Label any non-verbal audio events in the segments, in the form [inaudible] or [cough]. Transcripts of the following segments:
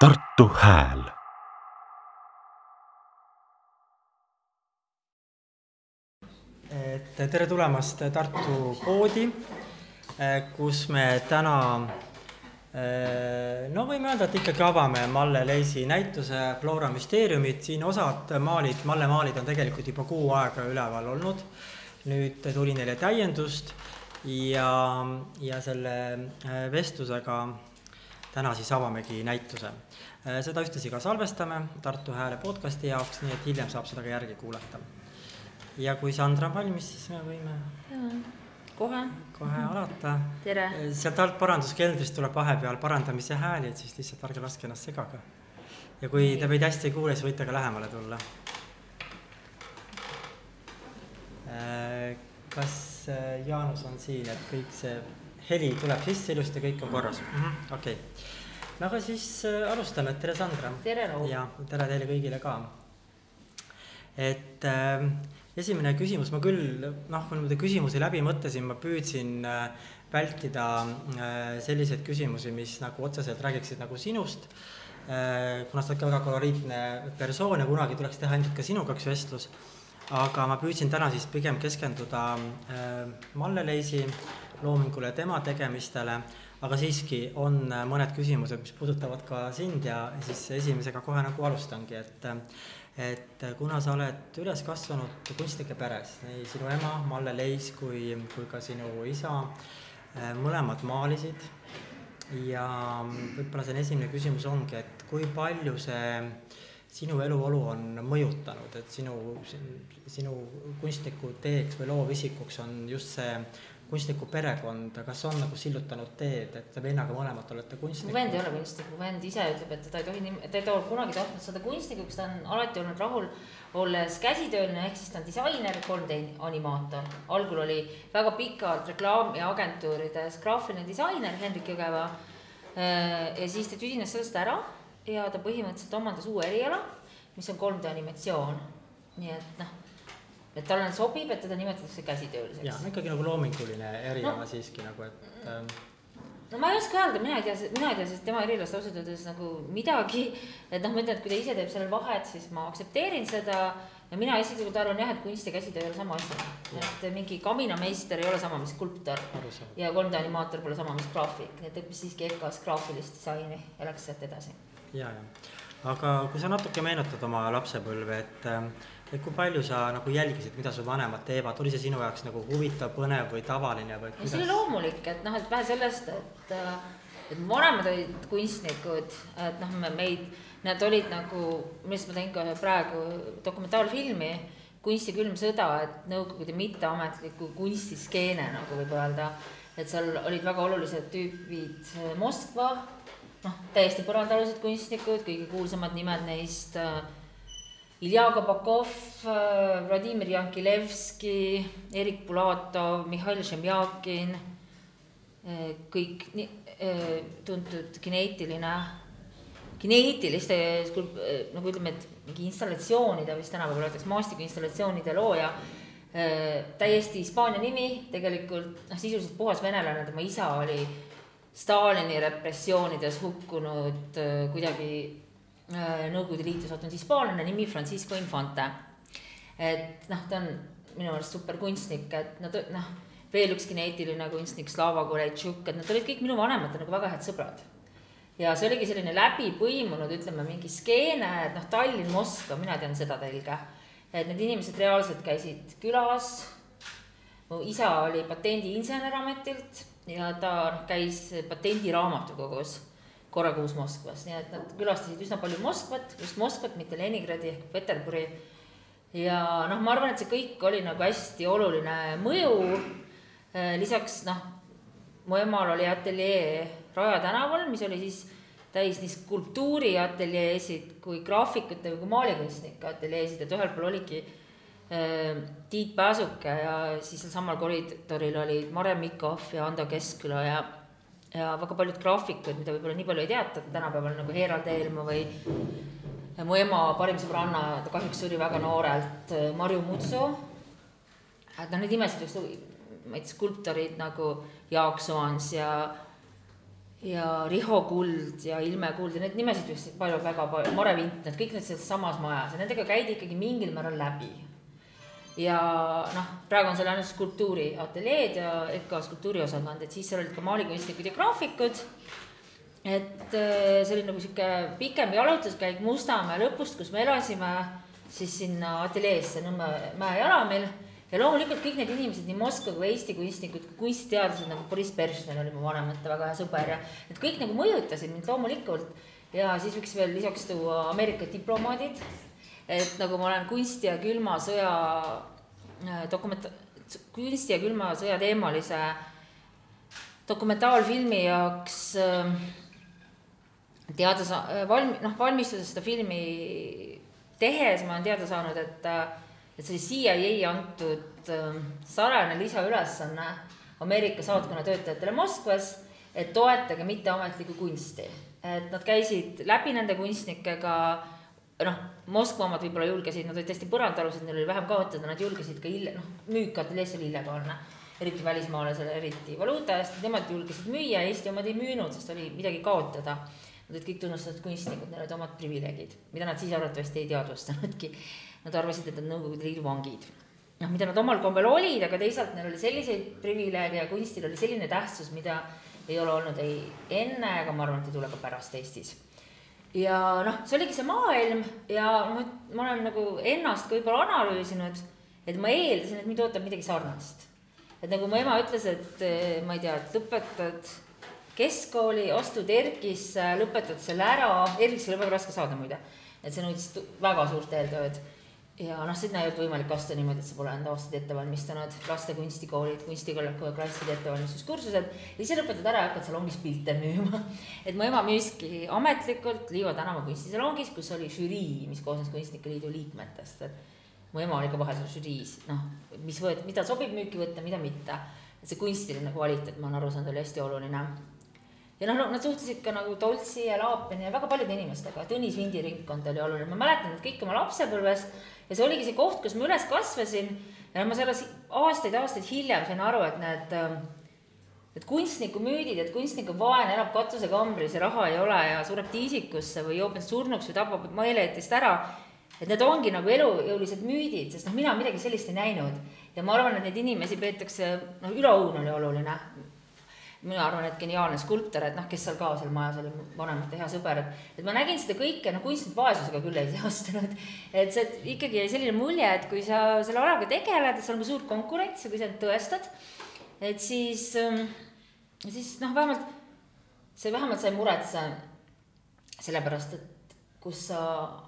Tartu Hääl et tere tulemast Tartu poodi, kus me täna no võime öelda, et ikkagi avame Malle Leisi näituse Flora müsteeriumid, siin osad maalid, Malle maalid on tegelikult juba kuu aega üleval olnud. nüüd tuli neile täiendust ja, ja selle vestlusega täna siis avamegi näituse. seda ühtlasi ka salvestame Tartu Hääle podcasti jaoks, nii et hiljem saab seda ka järgi kuulata ja kui Sandra on valmis, siis me võime kohe. kohe alata. tere. sealt alt paranduskeldrist tuleb vahepeal parandamise hääli, et siis lihtsalt ärge laske ennast segada. ja kui te meid hästi ei kuule, siis võite ka lähemale tulla. kas Jaanus on siin, et kõik see heli tuleb sisse ilusti, kõik on korras mm -hmm.? okei okay., no aga siis alustame, tere Sandra. tere Raul. ja tere teile kõigile ka. et äh, esimene küsimus, ma küll noh, kui niimoodi küsimusi läbi mõtlesin, ma püüdsin vältida selliseid küsimusi, mis nagu otseselt räägiksid nagu sinust. kuna sa oled ka väga koloriitne persoon ja kunagi tuleks teha ilmselt ka sinuga üks vestlus. aga ma püüdsin täna siis pigem keskenduda Malle Leisi loomingule tema tegemistele, aga siiski on mõned küsimused, mis puudutavad ka sind ja siis esimesega kohe nagu alustangi, et et kuna sa oled üles kasvanud kunstnike peres, nii sinu ema Malle Leis kui, kui ka sinu isa, mõlemad maalisid ja võib-olla see esimene küsimus ongi, et kui palju see sinu eluolu on mõjutanud, et sinu, sinu kunstniku teeks või loovisikuks on just see kunstniku perekond, kas on nagu sillutanud teed, et te vennaga mõlemad olete kunstnikud? mu vend ei ole kunstnik, mu vend ise ütleb, et teda ei tohi, ta ei ole kunagi tahtnud saada kunstnikuks, ta on alati olnud rahul, olles käsitööline, ehk siis ta on disainer, 3D animaator. algul oli väga pikalt reklaamiagentuurides graafiline disainer Hendrik Jõgeva. ja siis ta tüdines sellest ära ja ta põhimõtteliselt omandas uue eriala, mis on 3D animatsioon. nii et noh et talle sobib, et teda nimetatakse käsitööliseks. jaa, ikkagi nagu loominguline eriala no, siiski nagu, et ähm.... no ma ei oska öelda, mina ei tea, mina ei tea sellest tema erialast ausalt öeldes nagu midagi. et noh, ma ütlen, et kui ta ise teeb sellel vahet, siis ma aktsepteerin seda. ja mina isiklikult arvan jah, et kunst ja käsitöö ei ole sama asi. et mingi kaminameister ei ole sama, mis skulptor. ja 3D animaator pole sama, mis graafik, nii et õppis siiski EKA-s graafilist disaini ja läks sealt edasi. ja, ja, aga kui sa natuke meenutad oma lapsepõlve, et et kui palju sa nagu jälgisid, mida su vanemad teevad, oli see sinu jaoks nagu huvitav, põnev või tavaline või kuidas? see oli loomulik, et noh, et vähe sellest, et et mu vanemad olid kunstnikud, et noh, meid, nad olid nagu, millest ma teen ka praegu dokumentaalfilmi, kunsti külm sõda, et Nõukogude mitteametliku kunstiskeene nagu võib öelda, et seal olid väga olulised tüübid Moskva, noh, täiesti põrandaalused kunstnikud, kõige kuulsamad nimed neist äh, Ilja Kabakov, äh, Vladimir Jankilevski, Erik Bulatov, Mihhail Šemjakin, äh, kõik nii, äh, tuntud kineetiline, kineetiliste nagu ütleme, et mingi installatsioonide vist tänapäeval öeldakse, maastikuinstallatsioonide looja. täiesti Hispaania nimi, tegelikult noh, sisuliselt puhas venelane, tema isa oli Stalini repressioonides hukkunud kuidagi Nõukogude Liitu sattunud hispaanlane nimi Francisco Infante. et noh, ta on minu arust super kunstnik, et nad noh, veel üks geneetiline kunstnik, Slava Koletšuk, et nad olid kõik minu vanemad nagu väga head sõbrad. ja see oligi selline läbipõimunud, ütleme mingi skeene, et noh, Tallinn, Moskva, mina tean seda telge. et need inimesed reaalselt käisid külas. mu isa oli patendiinsener ametilt ja ta noh, käis patendiraamatukogus korra kuus Moskvas, nii et nad külastasid üsna palju Moskvat, just Moskvat, mitte Leningradi ehk Peterburi. ja noh, ma arvan, et see kõik oli nagu hästi oluline mõju. Äh, lisaks noh, mu emal oli ateljee Raja tänaval, mis oli siis täis nii skulptuuriateljeesid kui graafikute kui maalikunstnike ateljeesid, et ühel pool oligi äh, Tiit Pääsuke ja siis sealsamal koridoril olid Mare Mikov ja Ando Keskküla ja ja väga paljud graafikud, mida võib-olla nii palju ei teata tänapäeval nagu Herald Eelmaa või mu ema parim sõbranna, ta kahjuks suri väga noorelt, Marju Mutsu. et noh, neid nimesid just, ma ei tea, skulptorid nagu Jaak Soans ja, ja Riho Kuld ja Ilme Kuld ja neid nimesid vist palju, väga palju, Mare Vint, need kõik need selles samas majas ja nendega käidi ikkagi mingil määral läbi. Ja noh, praegu on seal ainult skulptuuriateljeed ja EKA skulptuuriosakond, et siis seal olid ka maalikunstnikud ja graafikud. et äh, see oli nagu sihuke pikem jalutuskäik Mustamäe lõpust, kus me elasime, siis sinna ateljeesse Nõmme mäejalamil ja loomulikult kõik need inimesed, nii Moskva kui Eesti kunstnikud, kunstiteadlased nagu Boriss Beržnev oli mu vanemate väga hea sõber ja et kõik nagu mõjutasid mind loomulikult. ja siis võiks veel lisaks tuua Ameerika diplomaadid, et nagu ma olen kunsti ja külma sõja äh, dokumenta-, kunsti ja külma sõja teemalise dokumentaalfilmi jaoks äh, teada sa-, valm-, noh, valmistudes seda filmi tehes ma olen teada saanud, et et see CIA antud äh, salajane lisaülesanne Ameerika saatkonna töötajatele Moskvas, et toetage mitteametlikku kunsti. et nad käisid läbi nende kunstnikega, noh, Moskva omad võib-olla julgesid, nad olid hästi põrandaalused, neil oli vähem kaotada, nad julgesid ka ille-, noh, müük ateljees oli illegaalne. eriti välismaalasele, eriti valuuta eest, nemad julgesid müüa, Eesti omad ei müünud, sest oli midagi kaotada. Nad olid kõik tunnustatud kunstnikud, neil olid omad privileegid, mida nad siis arvatavasti ei teadvustanudki Nad arvasid, et nad Nõukogude Liidu vangid. noh, mida nad omal kombel olid, aga teisalt neil oli selliseid privileege ja kunstil oli selline tähtsus, mida ei ole olnud ei enne ega ma arvan, et ei tule ka pärast Eestis. Ja noh, see oligi see maailm ja ma, ma olen nagu ennast ka võib-olla analüüsinud, et ma eeldasin, et mind ootab midagi sarnast. et nagu mu ema ütles, et eh, ma ei tea, et lõpetad keskkooli, astud ERK-isse, lõpetad selle ära, ERK-isse oli väga raske saada muide, et see nõudis väga suurt eeltööd ja noh, sinna ei olnud võimalik astuda niimoodi, et sa pole enda aastaid ette valmistanud, laste kunstikoolid, kunstiklasside ettevalmistuskursused. ja siis lõpetad ära ja hakkad salongis pilte müüma. [laughs] et mu ema müüski ametlikult Liiva tänava kunstisalongis, kus oli žürii, mis koosnes Kunstnike Liidu liikmetest, et mu ema oli ka vahel seal žüriis, noh, mis võet-, mida sobib müüki võtta, mida mitte. et see kunstiline kvaliteet, ma olen aru saanud, oli hästi oluline ja noh, nad suhtlesid ka nagu Toltsi ja Laapini ja väga paljude inimestega, Tõnis Vindi ringkond oli oluline, ma mäletan neid kõiki oma lapsepõlvest ja see oligi see koht, kus ma üles kasvasin. Ja ma selles aastaid-aastaid hiljem sain aru, et need et kunstniku müüdid, et kunstniku vaene elab katusekambris ja raha ei ole ja sureb tiisikusse või joob ennast surnuks või tapab meeleheitist ära. et need ongi nagu elujõulised müüdid, sest noh, mina midagi sellist ei näinud. Ja ma arvan, et neid inimesi peetakse, noh, Ülo Õun oli oluline mina arvan, et geniaalne skulptor, et noh, kes seal ka seal majas oli, vanemate hea sõber, et, et ma nägin seda kõike, noh, kunstnik vaesusega küll ei seostanud. et see ikkagi jäi selline mulje, et kui sa selle alaga tegeled, et seal on suur konkurents ja kui sa end tõestad, et siis, ähm, siis noh, vähemalt see vähemalt sai muretse sellepärast, et kus sa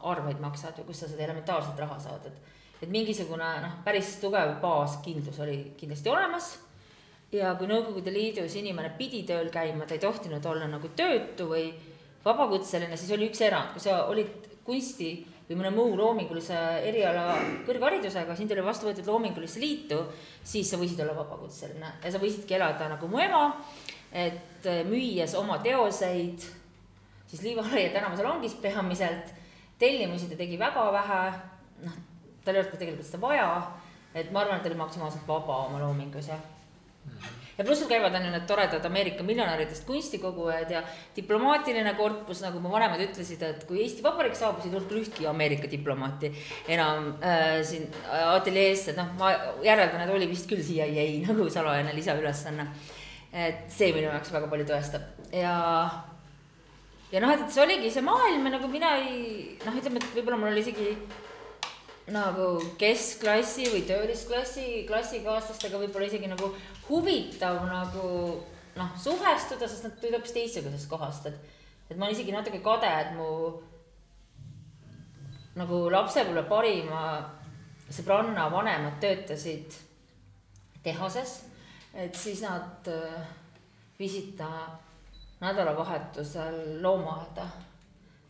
arveid maksad või kust sa seda elementaarset raha saad, et et mingisugune noh, päris tugev baaskindlus oli kindlasti olemas ja kui Nõukogude Liidus inimene pidi tööl käima, ta ei tohtinud olla nagu töötu või vabakutseline, siis oli üks erand, kui sa olid kunsti või mõne muu loomingulise eriala kõrgharidusega, sind oli vastu võetud loomingulisse liitu, siis sa võisid olla vabakutseline ja sa võisidki elada nagu mu ema, et müües oma teoseid siis Liivalaia tänavasalongis peamiselt, tellimusi ta tegi väga vähe, noh, tal ei olnud ka tegelikult seda vaja, et ma arvan, et ta oli maksimaalselt vaba oma loomingus, jah ja pluss käivad on ju need toredad Ameerika miljonäridest kunstikogujad ja diplomaatiline korpus, nagu mu vanemad ütlesid, et kui Eesti Vabariik saabus, ei tulnud küll ühtki Ameerika diplomaati enam äh, siin ateljeesse, noh, ma järeldan, et oli vist küll CIA nagu salajane lisaülesanne. et see minu jaoks väga palju tõestab ja ja noh, et see oligi see maailm ja nagu mina ei noh, ütleme, et võib-olla mul oli isegi nagu keskklassi või töölisklassi klassikaaslastega võib-olla isegi nagu huvitav nagu noh, suhestuda, sest nad tulid hoopis teistsugusest kohast, et et ma olen isegi natuke kade, et mu nagu lapsepõlve parima sõbranna vanemad töötasid tehases, et siis nad äh, viisid ta nädalavahetusel loomaaeda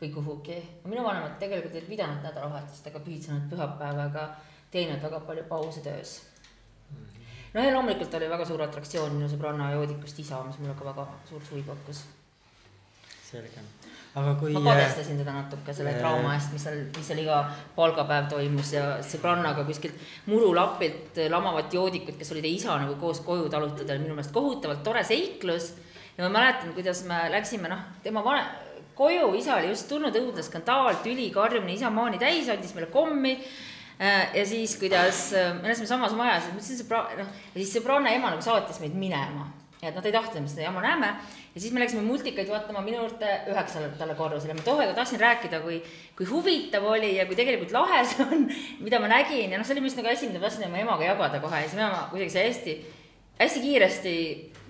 või kuhugi. minu vanemad tegelikult ei pidanud nädalavahetust, aga pühitsenud pühapäevaga teinud väga palju pause töös. no ja loomulikult oli väga suur atraktsioon minu sõbranna joodikust isa, mis mulle ka väga suurt huvi pakkus. selge, aga kui. ma kadestasin teda natuke selle trauma eest, mis seal, mis seal iga palgapäev toimus ja sõbrannaga kuskilt murulapilt lamavat joodikut, kes oli ta isa nagu koos koju talutada, oli minu meelest kohutavalt tore seiklus ja ma mäletan, kuidas me läksime, noh, tema vane, koju, isa oli just tulnud, õudne skandaal, tüli, karjumine, isa maani täis, andis meile kommi äh, ja siis, kuidas äh, me elasime samas majas, ma ütlesin sõbra-, noh, ja siis sõbranna ema nagu saatis meid minema. ja et nad ei tahtnud, et me seda jama näeme. ja siis me läksime multikaid vaatama minu juurde üheksandale korrusele. ma tohega tahtsin rääkida, kui, kui huvitav oli ja kui tegelikult lahe see on, mida ma nägin ja noh, see oli vist nagu asi, mida ma tahtsin oma emaga jagada kohe ja siis mu ema kuidagi see hästi, hästi kiiresti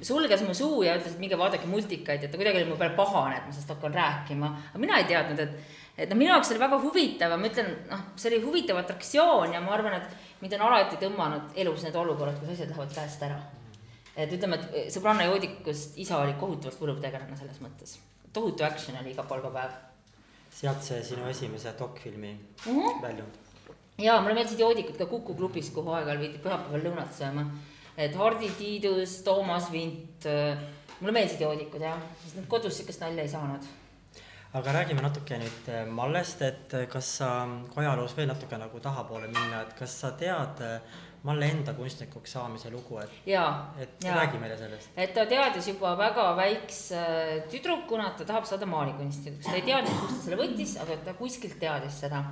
sulges mu suu ja ütles, et minge vaadake multikaid, et ta kuidagi oli mu peale pahane, et ma sellest hakkan rääkima. aga mina ei teadnud, et, et noh, minu jaoks oli väga huvitav ma ütlen, noh, see oli huvitav atraktsioon ja ma arvan, et mind on alati tõmmanud elus need olukorrad, kus asjad lähevad käest ära. et ütleme, et sõbranna joodikust isa oli kohutavalt kurb tegelane selles mõttes. tohutu action oli iga palgapäev. sealt see sinu esimese dokfilmi mm -hmm. väljund. jaa, mulle meeldisid joodikud ka Kuku klubis, kuhu aeg-ajalt viidi pühapäeval lõunat sööma et Hardi Tiidus, Toomas Vint, äh, mulle meeldisid joodikud jah, sest nad kodus sihukest nalja ei saanud. aga räägime natuke nüüd äh, Mallest, et äh, kas sa, kui ajaloos veel natuke nagu tahapoole minna, et kas sa tead Malle enda kunstnikuks saamise lugu, et, et ja. räägi meile sellest. et ta teadis juba väga väikse tüdrukuna, et ta tahab saada maalikunstnikuks, ta ei teadnud, kust ta selle võttis, aga ta kuskilt teadis seda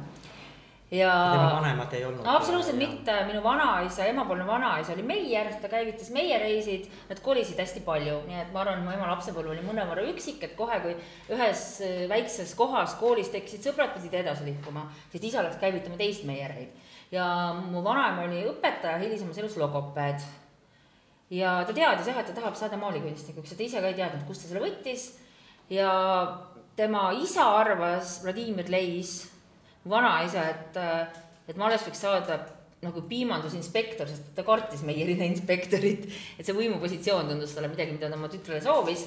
ja. tema vanemad ei olnud. absoluutselt ja... mitte, minu vanaisa, emapoolne vanaisa oli meier, ta käivitas meiereisid, nad kolisid hästi palju, nii et ma arvan, et mu ema lapsepõlv oli mõnevõrra üksik, et kohe, kui ühes äh, väikses kohas koolis tekkisid sõbrad, pidid edasi liikuma, sest isa läks käivitama teist meiereid. ja mu vanaema oli õpetaja, hilisemas elus logopeed. ja ta teadis jah, et ta tahab saada maalikunstnikuks ja ta ise ka ei teadnud, kust ta selle võttis. ja tema isa arvas, Vladimir Leis vanaisa, et, et Males võiks saada nagu piimandusinspektor, sest ta kartis meierina inspektorit, et see võimupositsioon tundus talle midagi, mida ta oma tütrele soovis.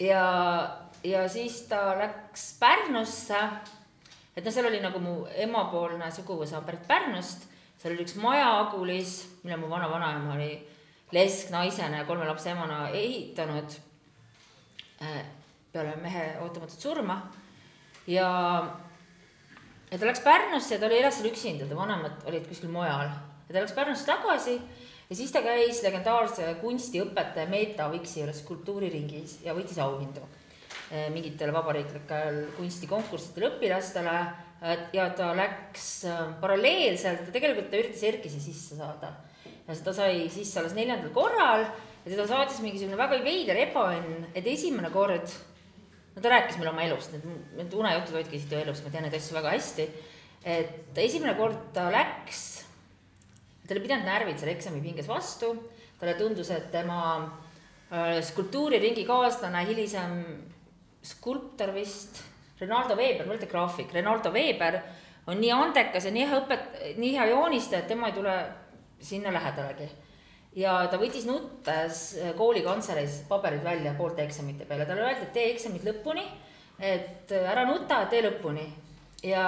ja, ja siis ta läks Pärnusse, et noh, seal oli nagu mu emapoolne suguvõsa pärit Pärnust, seal oli üks maja Agulis, mille mu vana-vanaema oli lesknaisena ja kolme lapse emana ehitanud. Äh, peale mehe ootamatut surma. Ja ja ta läks Pärnusse ja ta oli, elas seal üksinda, ta vanemad olid kuskil mujal ja ta läks Pärnusse tagasi ja siis ta käis legendaarse kunstiõpetaja Meeta Viksi juures skulptuuriringis ja võitis auhindu eh, mingitele vabariiklikel kunstikonkurssidel õpilastele ja ta läks eh, paralleelselt, tegelikult ta üritas Erkise sisse saada. ja ta sai sisse alles neljandal korral ja teda saatis mingisugune väga veider ebaõnn, et esimene kord no ta rääkis meile oma elust, need, need unejutud olidki siit ju elust, ma tean neid asju väga hästi. et esimene kord ta läks, tal ei pidanud närvid selle eksamipinges vastu, talle tundus, et tema äh, skulptuuriringi kaaslane, hilisem skulptor vist, Renaldo Veber, mul oli graafik, Renaldo Veber on nii andekas ja nii hea õpet-, nii hea joonistaja, et tema ei tule sinna lähedalegi ja ta võttis nuttes äh, kooli kantseleis paberid välja poolte eksamite peale, talle öeldi, et tee eksamid lõpuni, et äh, ära nuta, tee lõpuni. ja,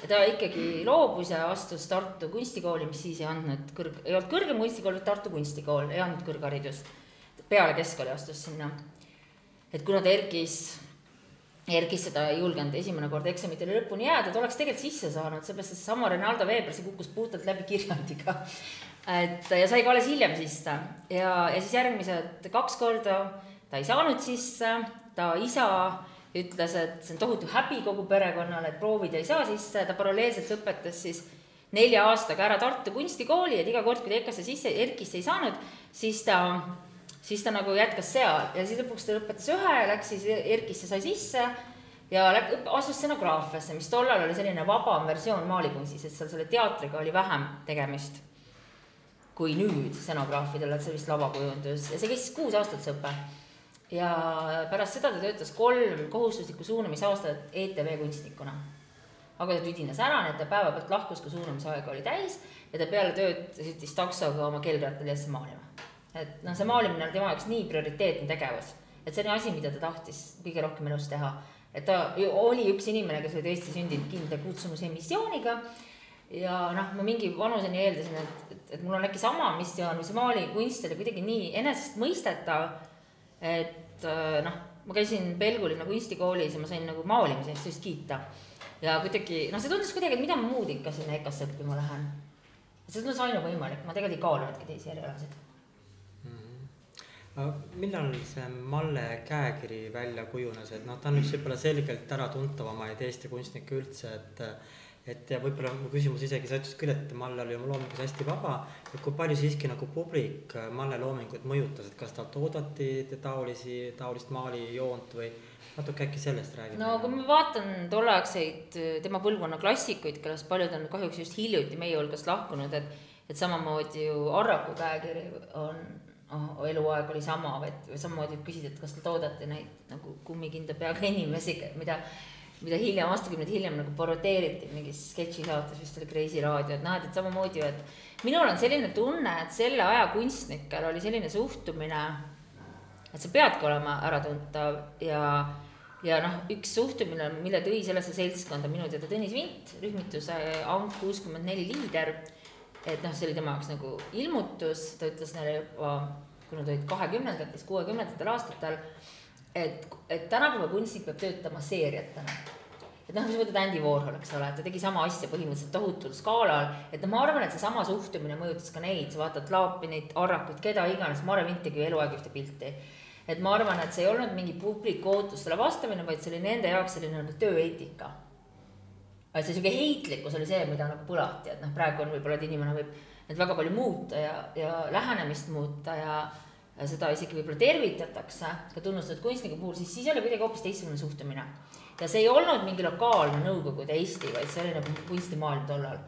ta ikkagi loobus ja astus Tartu kunstikooli, mis siis ei andnud kõrg, ei olnud kõrgem kunstikool, vaid Tartu kunstikool, ei andnud kõrgharidust. peale keskkooli astus sinna. et kuna ta ERKis, ERKisse ta ei julgenud esimene kord eksamitele lõpuni jääda, ta oleks tegelikult sisse saanud, seepärast et seesama Renaldo Veber, see kukkus puhtalt läbi kirjandiga et ja sai ka alles hiljem sisse. Ja, ja siis järgmised kaks korda ta ei saanud sisse, ta isa ütles, et see on tohutu häbi kogu perekonnale, et proovid ei saa sisse, ta paralleelselt lõpetas siis nelja aastaga ära Tartu kunstikooli, et iga kord, kui ta EKA-sse sisse, ERK-isse ei saanud, siis ta, siis ta nagu jätkas seal. Ja siis lõpuks ta lõpetas ühe, läks siis ERK-isse, sai sisse ja asus scenograafiasse, mis tollal oli selline vabam versioon maalikunstis, et seal selle teatriga oli vähem tegemist kui nüüd stenograafidel, et see vist lavakujundus ja see kestis kuus aastat, see õpe. ja pärast seda ta töötas kolm kohustuslikku suunamisaastat ETV kunstnikuna. aga ta tüdines ära, nii et ta päevapealt lahkus, kui suunamisaeg oli täis ja ta peale tööd sõitis taksoga oma keldriateljeesse maalima. et noh, see maalimine oli tema jaoks nii prioriteetne tegevus, et see oli asi, mida ta tahtis kõige rohkem elus teha. et ta oli üks inimene, kes oli tõesti sündinud kindla kutsumuse missiooniga ja noh, ma mingi vanuseni eeldasin, et et mul on äkki sama missioon või see maalikunst oli kuidagi nii enesestmõistetav, et äh, noh, ma käisin Pelgulinna kunstikoolis ja ma sain nagu maalimise eest just kiita. ja kuidagi, noh, see tundus kuidagi, et mida ma muud ikka sinna EKA-sse õppima lähen. see tundus ainuvõimalik, ma tegelikult ei kaalunudki teisi erialasid mm. -hmm. millal see Malle käekiri välja kujunes, et noh, ta on üks võib-olla selgelt äratuntavamaid Eesti kunstnikke üldse, et et ja võib-olla mu küsimus isegi, sa ütlesid küll, et Malle oli oma loomingus hästi vaba, et kui palju siiski nagu publik Malle loomingut mõjutas, et kas talt oodati taolisi, taolist maalijoont või natuke äkki sellest räägime? no kui ma vaatan tolleaegseid tema põlvkonna klassikuid, kellest paljud on kahjuks just hiljuti meie hulgast lahkunud, et et samamoodi ju Arraku käekiri on oh, eluaeg oli sama, et samamoodi küsida, et kas te toodate neid nagu kummikinda peaga inimesi, mida, mida hiljem, aastakümneid hiljem nagu parodeeriti mingis sketšisaates, vist oli Kreisi raadio, et noh, et, samamoodi et minul on selline tunne, et selle aja kunstnikel oli selline suhtumine, et sa peadki olema äratuntav ja ja noh, üks suhtumine, mille tõi sellesse seltskonda minu teada Tõnis Vint, rühmituse Ank kuuskümmend neli liider et noh, see oli tema jaoks nagu ilmutus, ta ütles neile juba, kui nad olid kahekümnendates, kuuekümnendatel aastatel, et, et tänapäeva kunstnik peab töötama seeriatena. et noh, sa võtad Andy Warhol, eks ole, ta tegi sama asja põhimõtteliselt tohutul skaalal, et noh, ma arvan, et seesama suhtumine mõjutas ka neid, sa vaatad Laapinit, Arrakut, keda iganes, Mare Vint tegi eluaeg ühte pilti. et ma arvan, et see ei olnud mingi publiku ootustele vastamine, vaid see oli nende jaoks selline nagu tööeetika et see sihuke heitlikkus oli see, mida nagu põlati, et noh, praegu on võib-olla, et inimene võib et väga palju muuta ja, ja lähenemist muuta ja seda isegi võib-olla tervitatakse ka tunnustatud kunstniku puhul, siis, siis oli kuidagi hoopis teistsugune suhtumine. ja see ei olnud mingi lokaalne Nõukogude Eesti, vaid see oli nagu kunstimaailm tollal.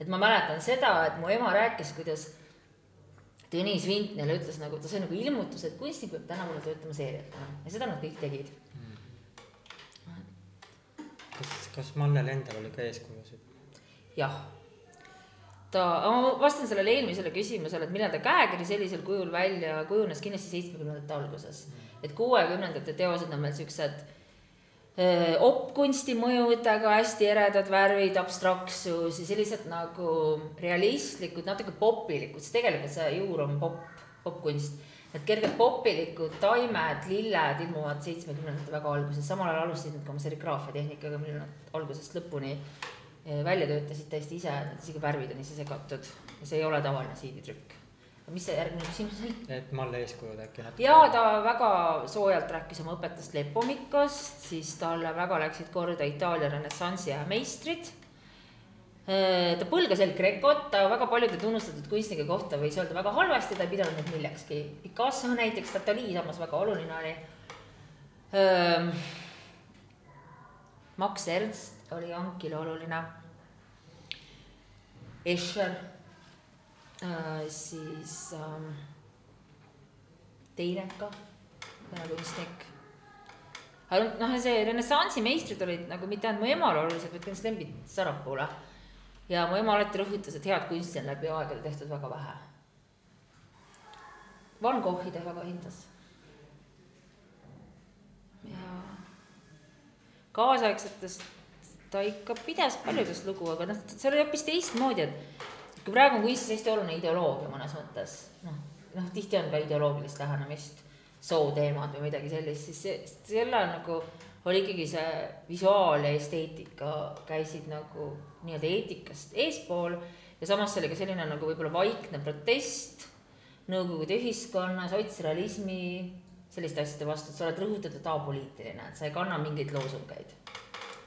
et ma mäletan seda, et mu ema rääkis, kuidas Tõnis Vint neile ütles nagu, ta sai nagu ilmutuse, et kunstnik peab tänapäeval töötama seeriatena ja seda nad kõik tegid kas, kas Mannel endal oli ka eeskujusid? jah, ta, ma vastan sellele eelmisele küsimusele, et millal ta käekiri sellisel kujul välja kujunes, kindlasti seitsmekümnendate alguses. et kuuekümnendate teosed on veel siuksed opkunsti mõjudega, hästi eredad värvid, abstraktsus ja sellised nagu realistlikud, natuke popilikud, sest tegelikult see juur on popp, popkunst. Need kergelt popilikud taimed, lilled ilmuvad seitsmekümnendate väga alguses, samal ajal alustasid nad ka oma serigraafia tehnikaga, mille nad algusest lõpuni välja töötasid täiesti ise, isegi värvid on ise segatud ja see ei ole tavaline siiditrükk. mis see järgmine küsimus oli? et Malle eeskujud äkki natuke? jaa, ta väga soojalt rääkis oma õpetajast Lepomikost, siis talle väga läksid korda Itaalia renessansi aja meistrid ta põlgas El Grecot, ta väga paljude tunnustatud kunstnike kohta võis öelda väga halvasti, ta ei pidanud neid millekski. Picasso näiteks, Tatali samas väga oluline oli. Ähm, Max Ernst oli Ankile oluline. Escher, äh, siis ähm, Teineka, vene kunstnik aga noh, see renessansi meistrid olid nagu mitte ainult mu emale olulised, vaid ka Sten Sarapuule ja mu ema alati rõhutas, et head kunsti on läbi aegade tehtud väga vähe. Van Goghi ta väga hindas. ja kaasaegsetest ta ikka pidas paljudest lugu, aga noh, see oli hoopis teistmoodi, et kui praegu on kunstis hästi oluline ideoloogia mõnes mõttes, noh, noh, tihti on ka ideoloogilist lähenemist, sooteemad või midagi sellist, siis see, selle nagu oli ikkagi see visuaal ja esteetika käisid nagu nii-öelda eetikast eespool ja samas see oli ka selline nagu võib-olla vaikne protest Nõukogude ühiskonna, sotsrealismi, selliste asjade vastu, et sa oled rõhutatud apoliitiline, et sa ei kanna mingeid loosungeid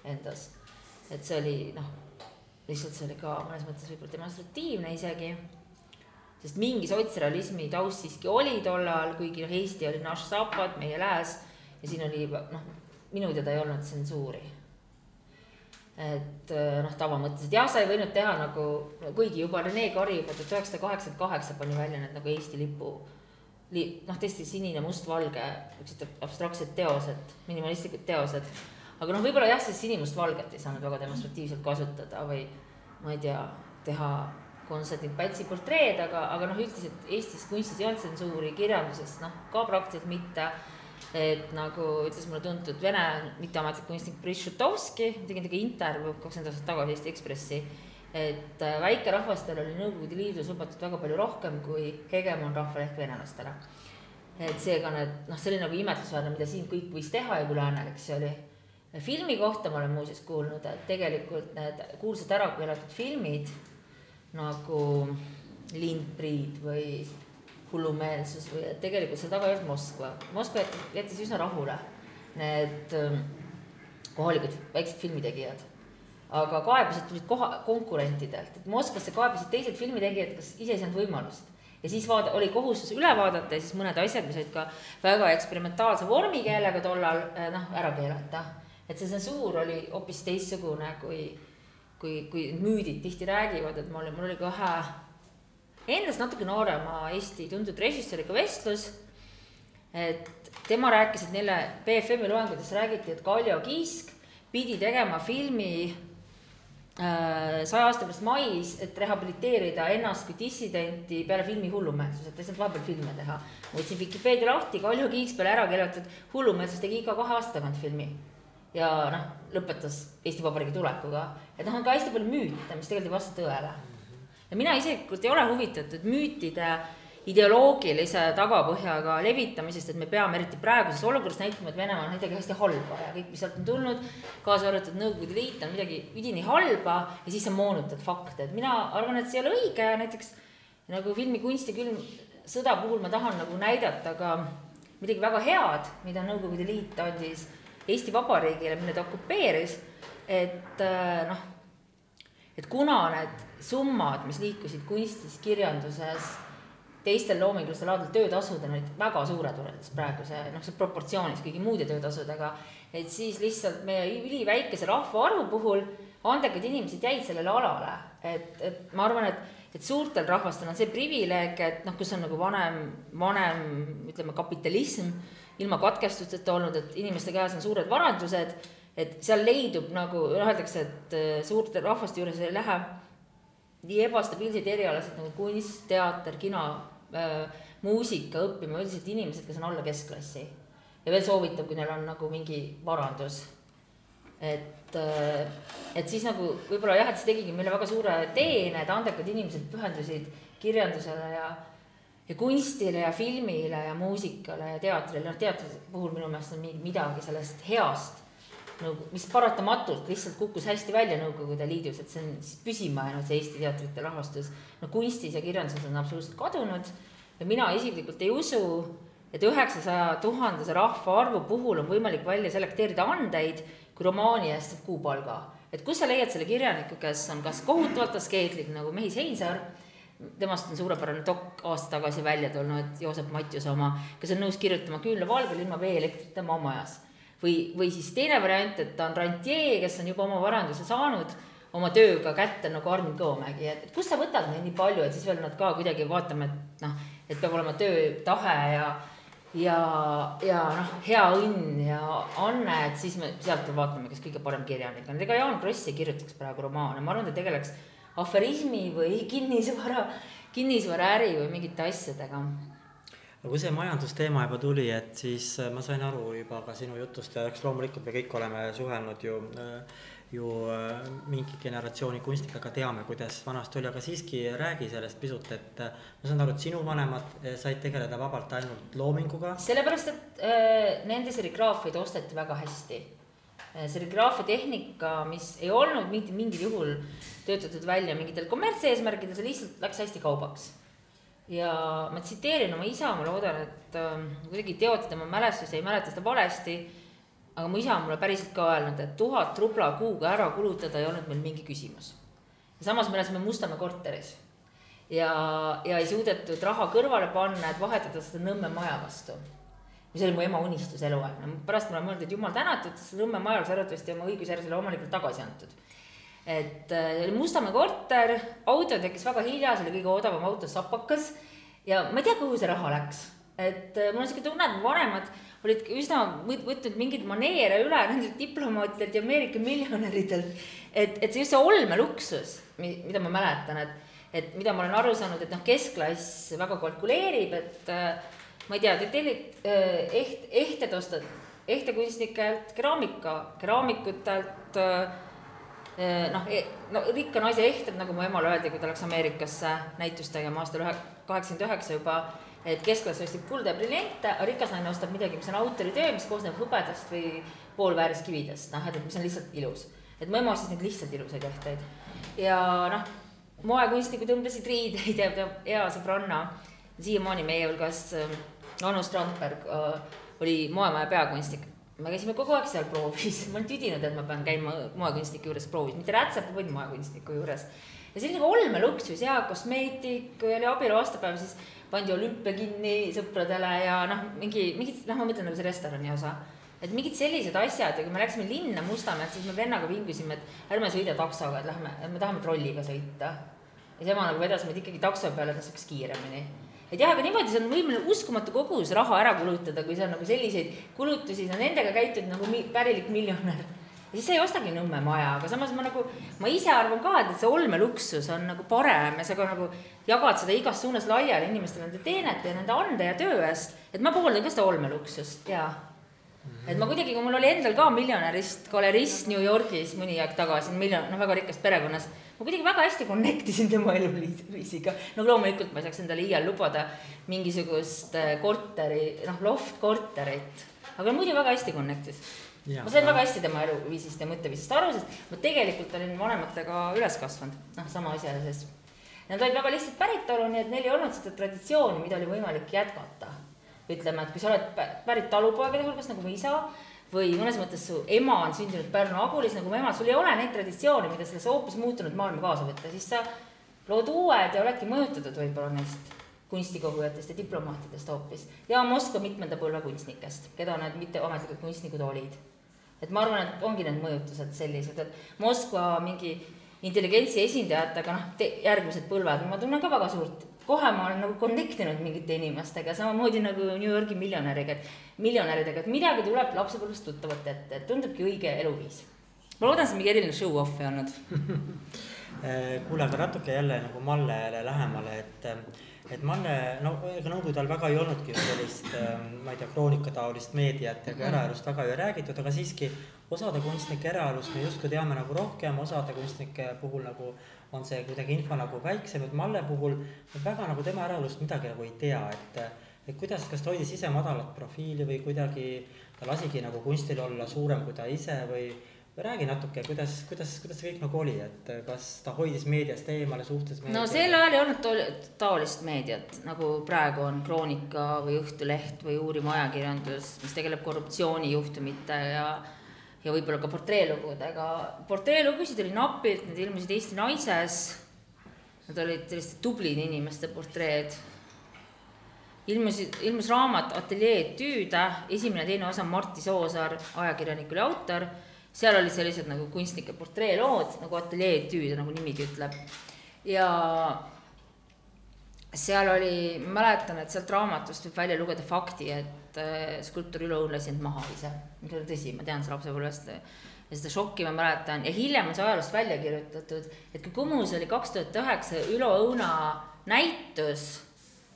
endas. Et see oli noh, lihtsalt see oli ka mõnes mõttes võib-olla demonstratiivne isegi, sest mingi sotsrealismi taust siiski oli tol ajal, kuigi noh, Eesti oli naš sapad, meie lääs ja siin oli noh, minu teada ei olnud tsensuuri et äh, noh, tavamõttes, et jah, sa ei võinud teha nagu, kuigi juba Rene Kari juba tuhat üheksasada kaheksakümmend kaheksa pani välja need nagu Eesti lipu li-, noh, tõesti sinine, mustvalge, niisugused abstraktsed teosed, minimalistlikud teosed. Aga noh, võib-olla jah, siis sinimustvalget ei saanud väga demonstratiivselt kasutada või ma ei tea, teha Konstantin Pätsi portreed, aga, aga noh, üldiselt Eestis kunstis ei olnud tsensuuri, kirjanduses noh, ka praktiliselt mitte et nagu ütles mulle tuntud vene mitteametlik kunstnik Boris Šutovski, tegin temaga intervjuu kakskümmend aastat tagasi Eesti Ekspressi, et äh, väikerahvastel oli Nõukogude Liidus lubatud väga palju rohkem kui hegemon rahval ehk venelastele. et seega need, noh, see oli nagu imetlusväärne, mida siin kõik võis teha ja kui läänelik see oli. Filmi kohta ma olen muuseas kuulnud, et tegelikult need kuulsad ära keelatud filmid nagu Lindbrid või hullumeelsus või et tegelikult seal taga ei olnud Moskva. Moskva jättis üsna rahule need ähm, kohalikud väiksed filmitegijad. aga kaebused tulid koha, konkurentidelt, et Moskvasse kaebasid teised filmitegijad, kes ise ei saanud võimalust. ja siis vaada, oli kohustus üle vaadata ja siis mõned asjad, mis olid ka väga eksperimentaalse vormikeelega tollal, äh, noh, ära keelata. Et see tsensuur oli hoopis teistsugune, kui, kui, kui müüdid tihti räägivad, et mul oli, mul oli ka ühe endast natuke noorema Eesti tuntud režissööriga vestlus, et tema rääkis, et neile BFM-i loengutes räägiti, et Kaljo Kiisk pidi tegema filmi äh, saja aasta pärast mais, et rehabiliteerida ennast kui dissidenti peale filmi Hullumeelsus, et saanud vahepeal filme teha. ma võtsin Vikipeedia lahti, Kaljo Kiiks peale ära keelatud Hullumeelsus tegi iga kahe aasta tagant filmi. Ja noh, lõpetas Eesti Vabariigi tulekuga, et noh, on ka hästi palju müüte, mis tegelikult ei vasta tõele. ja mina isiklikult ei ole huvitatud müütide ideoloogilise tagapõhjaga levitamisest, et me peame eriti praeguses olukorras näitama, et Venemaa on midagi hästi halba ja kõik, mis sealt on tulnud, kaasa arvatud Nõukogude Liit on midagi üdini halba ja siis sa moonutad fakte, et mina arvan, et see ei ole õige. Ja näiteks nagu filmi Kunst ja külm sõda puhul ma tahan nagu näidata ka midagi väga head, mida Nõukogude Liit andis Eesti Vabariigile, mille ta okupeeris, et äh, noh, et kuna need summad, mis liikusid kunstis, kirjanduses teistel loomingulistel aladel töötasud on olid väga suured võrreldes praeguse, noh, see proportsioonis kõigi muude töötasudega. et siis lihtsalt meie üliväikese rahvaarvu puhul andekad inimesed jäid sellele alale, et, et ma arvan, et, et suurtel rahvastel on see privileeg, et noh, kus on nagu vanem, vanem ütleme, kapitalism ilma katkestusteta olnud, et inimeste käes on suured varandused, et seal leidub nagu öeldakse, et äh, suurte rahvaste juures ei lähe nii ebastabiilseid erialasid nagu kunst, teater, kino äh, muusika õppima üldiselt inimesed, kes on alla keskklassi. ja veel soovitab, kui neil on nagu mingi varandus. et äh,, et siis nagu võib-olla jah, et see tegigi meile väga suure teene, et andekad inimesed pühendusid kirjandusele ja ja kunstile ja filmile ja muusikale ja teatrile, noh teatri puhul minu meelest on midagi sellest heast nagu, mis paratamatult lihtsalt kukkus hästi välja Nõukogude Liidus, et see on siis püsima jäänud, see Eesti teatrite rahastus. no kunstis ja kirjanduses on absoluutselt kadunud ja mina isiklikult ei usu, et üheksasaja tuhandese rahvaarvu puhul on võimalik välja selekteerida andeid, kui romaani eest saab kuupalga. et kus sa leiad selle kirjaniku, kes on kas kohutavalt askeetlik nagu Mehis Heinsaar, temast on suurepärane dok aasta tagasi välja tulnud, Joosep Matjuse oma, kes on nõus kirjutama küünlavalgel ilma vee-elektrita maamajas või, või siis teine variant, et ta on rantjee, kes on juba oma varanduse saanud oma tööga kätte nagu Armin Kõomägi, et kust sa võtad neid nii palju, et siis veel nad ka kuidagi vaatame, et noh, et peab olema töötahe ja ja, ja noh, hea õnn ja anne, et siis me sealt vaatame, kes kõige parem kirjanik on, ega Jaan Kross ei kirjutaks praegu romaane, ma arvan, ta tegeleks aferismi või kinnisvara, kinnisvaraäri või mingite asjadega aga kui see majandusteema juba tuli, et siis äh, ma sain aru juba ka sinu jutust ja eks loomulikult me kõik oleme suhelnud ju, äh, ju äh, mingi generatsiooni kunstnikega, teame, kuidas vanasti oli, aga siiski räägi sellest pisut, et ma saan aru, et sinu vanemad said tegeleda vabalt ainult loominguga. sellepärast, et äh, nende serigraafiaid osteti väga hästi serigraafia tehnika, mis ei olnud mitte mingil juhul töötatud välja mingitel kommertseesmärkidel, see lihtsalt läks hästi kaubaks ja ma tsiteerin oma isa, ma loodan, et äh, kuidagi teote tema mälestusi, ei mäleta seda valesti. aga mu isa on mulle päriselt ka öelnud, et tuhat rubla kuuga ära kulutada ei olnud meil mingi küsimus. samas me elasime Mustamäe korteris ja, ja ei suudetud raha kõrvale panna, et vahetada seda Nõmme maja vastu. Mis oli mu ema unistus eluaeg, no pärast ma olen mõelnud, et jumal tänatud, Nõmme maja oleks arvatavasti oma õigusjärgsele omanikule tagasi antud et äh, Mustamäe korter, auto tekkis väga hilja, see oli kõige odavam auto, sapakas. ja ma ei tea, kuhu see raha läks, et äh, mul on siuke tunne, et mu vanemad olid üsna võtnud mingeid maneere üle nendelt diplomaatidelt ja Ameerika miljonäridelt. et, et see just see olmeluksus, mida ma mäletan, et, et mida ma olen aru saanud, et noh, keskklass väga kalkuleerib, et äh, ma ei tea, te tellid eht-, ehted ostad ehtekunstnikelt keraamika, keraamikutelt äh, Eh, noh, e-, no rikka naise ehted, nagu mu emale öeldi, kui ta läks Ameerikasse näitust tegema aastal ühe, kaheksakümmend üheksa juba, et keskklass ostib kulda ja briljante, aga rikas naine ostab midagi, mis on autoritöö, mis koosneb hõbedast või poolväärist kividest, noh, et, mis on lihtsalt ilus. et mu ema ostis neid lihtsalt ilusaid ehteid. Ja noh, moekunstnikud õmblesid riideid ja hea sõbranna. Siiamaani meie hulgas äh, Anu Strandberg äh, oli moemaja peakunstnik. me käisime kogu aeg seal proovis, ma olen tüdinud, et ma pean käima moekunstniku juures proovis, mitte rätsepa, vaid moekunstniku juures. ja see oli nagu olmeluksus ja kosmeetik, kui oli abielu aastapäev, siis pandi olümpia kinni sõpradele ja noh, mingi, mingid, noh, ma mõtlen nagu see restorani osa et mingid sellised asjad ja kui me läksime linna Mustamäelt, siis me vennaga vingisime, et ärme sõida taksoga, et lähme, me tahame trolliga sõita. ja tema nagu vedas meid ikkagi takso peale, et saaks kiiremini. Et jah, aga niimoodi, see on võimeline uskumatu kogus raha ära kulutada, kui sa nagu selliseid kulutusi, sa nendega käitud nagu mi, pärilik miljonär. ja siis sa ei ostagi Nõmme maja, aga samas ma nagu, ma ise arvan ka, et see olmeluksus on nagu parem ja sa ka nagu jagad seda igas suunas laiali inimestele nende teenete ja nende ande ja töö eest. et ma pooldan ka seda olmeluksust ja et ma kuidagi, kui mul oli endal ka miljonärist galerist New Yorgis mõni aeg tagasi, miljon, noh, väga rikkast perekonnast, ma kuidagi väga hästi connect isin tema eluviisiga. no loomulikult ma ei saaks endale iial lubada mingisugust äh, korteri, noh, loft korterit, aga muidu väga hästi connect'is. ma sain väga hästi tema eluviisist ja mõtteviisist aru, sest ma tegelikult olin vanematega üles kasvanud, noh, sama asja sees. Nad olid väga lihtsalt päritolu, nii et neil ei olnud seda traditsiooni, mida oli võimalik jätkata ütleme, et kui sa oled pärit talupoegade hulgast nagu mu isa või mõnes mõttes su ema on sündinud Pärnu Agulis nagu mu ema, sul ei ole neid traditsioone, mida selles hoopis muutunud maailma kaasa võtta, siis sa lood uued ja oledki mõjutatud võib-olla neist kunstikogujatest ja diplomaatidest hoopis ja Moskva mitmenda põlve kunstnikest, keda need mitteametlikud kunstnikud olid. et ma arvan, et ongi need mõjutused sellised, et Moskva mingi intelligentsi esindajatega, noh, järgmised põlved, ma tunnen ka väga suurt kohe ma olen nagu connect inud mingite inimestega, samamoodi nagu New Yorgi miljonäriga, et miljonäridega, et midagi tuleb lapsepõlvest tuttavat ette, et tundubki õige eluviis. ma loodan, see on mingi eriline show-off ei olnud. [laughs] Kuule, aga natuke jälle nagu Mallele lähemale, et et Manne, no ega nõukogude ajal väga ei olnudki sellist, ma ei tea, kroonikataolist meediat ega eraelust väga ei räägitud, aga siiski osade kunstnike eraelust me justkui teame nagu rohkem, osade kunstnike puhul nagu on see kuidagi info nagu väiksem, et Malle puhul väga nagu tema eraelust midagi nagu ei tea, et et kuidas, kas ta hoidis ise madalat profiili või kuidagi ta lasigi nagu kunstil olla suurem kui ta ise või räägi natuke, kuidas, kuidas, kuidas see kõik nagu oli, et kas ta hoidis meediast eemale, suhtles meediaga? no sel ajal ei olnud taolist meediat, nagu praegu on Kroonika või Õhtuleht või uuriv ajakirjandus, mis tegeleb korruptsioonijuhtumite ja ja võib-olla ka portreelugudega. portreelugusid oli napilt, need ilmusid Eesti Naises. Nad olid selliste tublide inimeste portreed. ilmusid, ilmus raamat Ateljee etüüde, esimene ja teine osa Martti Soosaar, ajakirjanik oli autor. seal olid sellised nagu kunstnike portreelood nagu Ateljee etüüde, nagu nimigi ütleb. ja seal oli, mäletan, et sealt raamatust võib välja lugeda fakti, et et äh, skulptor Ülo Õun lasi end maha ise, mis oli tõsi, ma tean seda lapsepõlvest. ja seda šokki ma mäletan. Ja hiljem on see ajaloost välja kirjutatud, et kui Kumus oli kaks tuhat üheksa Ülo Õuna näitus,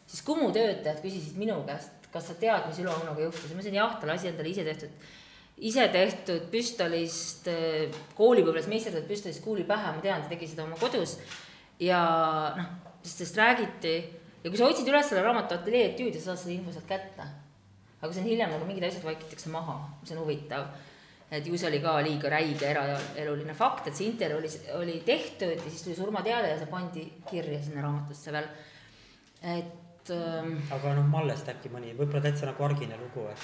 siis Kumu töötajad küsisid minu käest, kas sa tead, mis Ülo Õunaga juhtus? Ja ma ütlesin jah, ta lasi endale ise tehtud. Ise tehtud püstolist, äh, koolipõlves meisterdatud püstolist kuuli pähe, ma tean, ta tegi seda oma kodus. ja noh, sest sellest räägiti ja kui sa otsid üles selle raamatu ateljee etüüdi, sa saad selle info sealt kätte aga see on hiljem nagu mingid asjad vaikitakse maha, mis on huvitav. et ju see oli ka liiga räige eraeluline fakt, et see intervjuu oli, oli tehtud ja siis tuli surmateade ja see pandi kirja sinna raamatusse veel, et ähm,. aga noh, Mallest äkki mõni, võib-olla täitsa nagu argine lugu, et.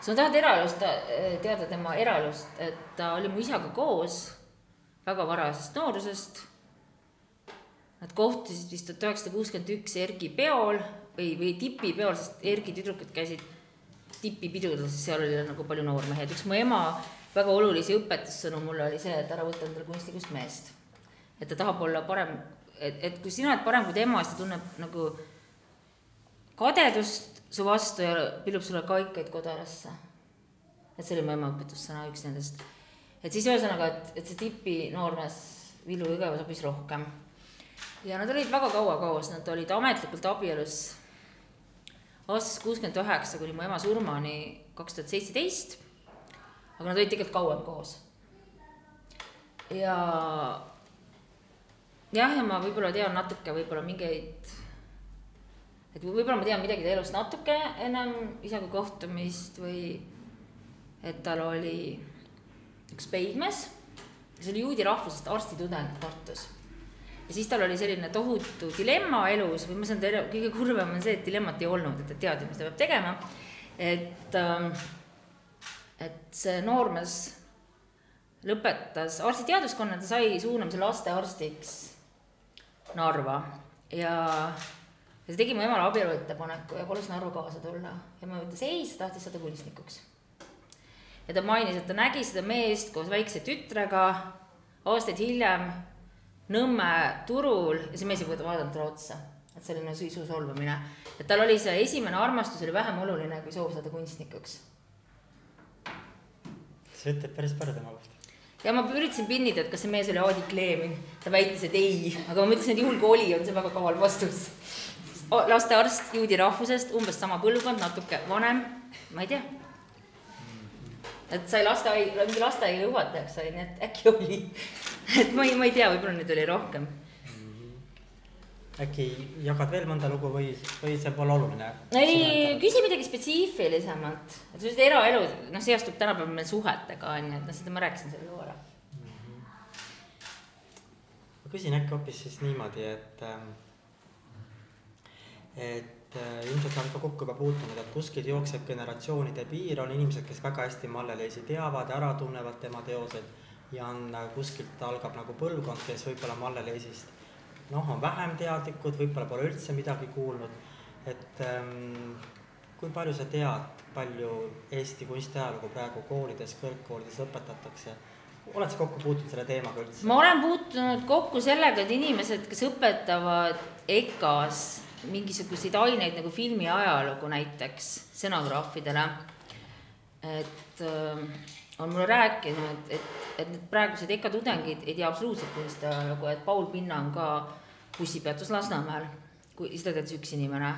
sa tahad eraelust teada tema eraelust, et ta oli mu isaga koos väga varasest noorusest. Nad kohtusid vist tuhat üheksasada kuuskümmend üks Erki peol või, või tipipeol, sest Erki tüdrukud käisid tipipidudel, sest seal oli nagu palju noormehi, et üks mu ema väga olulisi õpetussõnu mulle oli see, et ära võta endale kunstnikust meest. et ta tahab olla parem, et, et kui sina oled parem kui tema, siis ta tunneb nagu kadedust su vastu ja pillub sulle kaikaid kodarasse. et see oli mu ema õpetussõna, üks nendest. et siis ühesõnaga, et, et see tipi noormees Villu Jõgeva sobis rohkem. Ja nad olid väga kaua koos, nad olid ametlikult abielus aastast kuuskümmend üheksa kuni mu ema surmani kaks tuhat seitseteist. aga nad olid tegelikult kauem koos. ja jah, ja ma võib-olla tean natuke võib-olla mingeid, et võib-olla ma tean midagi ta elust natuke ennem isaga kohtumist või et tal oli üks peigmees, kes oli juudi rahvusest arstitudeng Tartus. Ja siis tal oli selline tohutu dilemma elus või ma saan teada, kõige kurvem on see, et dilemmat ei olnud, et ta teadis, mis ta peab tegema. et, ähm, et see noormees lõpetas arstiteaduskonna, ta sai suunamise lastearstiks Narva ja ja see tegi mu emale abielu ettepaneku ja palus Narva kaasa tulla ja ma ütles ei, ta tahtis saada kunstnikuks. ja ta mainis, et ta nägi seda meest koos väikse tütrega aastaid hiljem Nõmme turul ja see mees ei vaadanud talle otsa. et selline sisu solvamine, et tal oli see esimene armastus oli vähem oluline kui soov saada kunstnikuks. see ütleb päris palju tema kohta ja ma üritasin pinnida, et kas see mees oli Aadi Kleemin, ta väitis, et ei, aga ma mõtlesin, et juhul kui oli, on see väga kaval vastus. lastearst juudi rahvusest, umbes sama põlvkond, natuke vanem, ma ei tea. et sai lasteaia, mingi lasteaia juhatajaks sai, nii et äkki oli. [laughs] et ma ei, ma ei tea, võib-olla neid oli rohkem äkki jagad veel mõnda lugu või, või see pole oluline? ei, küsi midagi spetsiifilisemalt, et sellised eraelu, noh, seostub tänapäeval meil suhetega on ju, et noh, seda ma rääkisin selle loo ära mm. -hmm. ma küsin äkki hoopis siis niimoodi, et, ähm, et äh, ilmselt oled ka kokku juba puutunud, et kuskilt jookseb generatsioonide piir, on inimesed, kes väga hästi Malle-Leisi teavad, ära tunnevad tema teoseid ja on äh, kuskilt algab nagu põlvkond, kes võib-olla Malle-Leisist noh, on vähem teadlikud, võib-olla pole üldse midagi kuulnud. et ähm, kui palju sa tead, palju Eesti kunstiajalugu praegu koolides, kõrgkoolides õpetatakse? oled sa kokku puutunud selle teemaga üldse? ma olen puutunud kokku sellega, et inimesed, kes õpetavad EKA-s mingisuguseid aineid nagu filmi ajalugu näiteks stsenagraafidele, et äh, on mulle rääkinud, et, et need praegused EKA tudengid ei tea absoluutselt kunstiajalugu, et Paul Pinna on ka bussipeatus Lasnamäel, kui seda teadis üks inimene.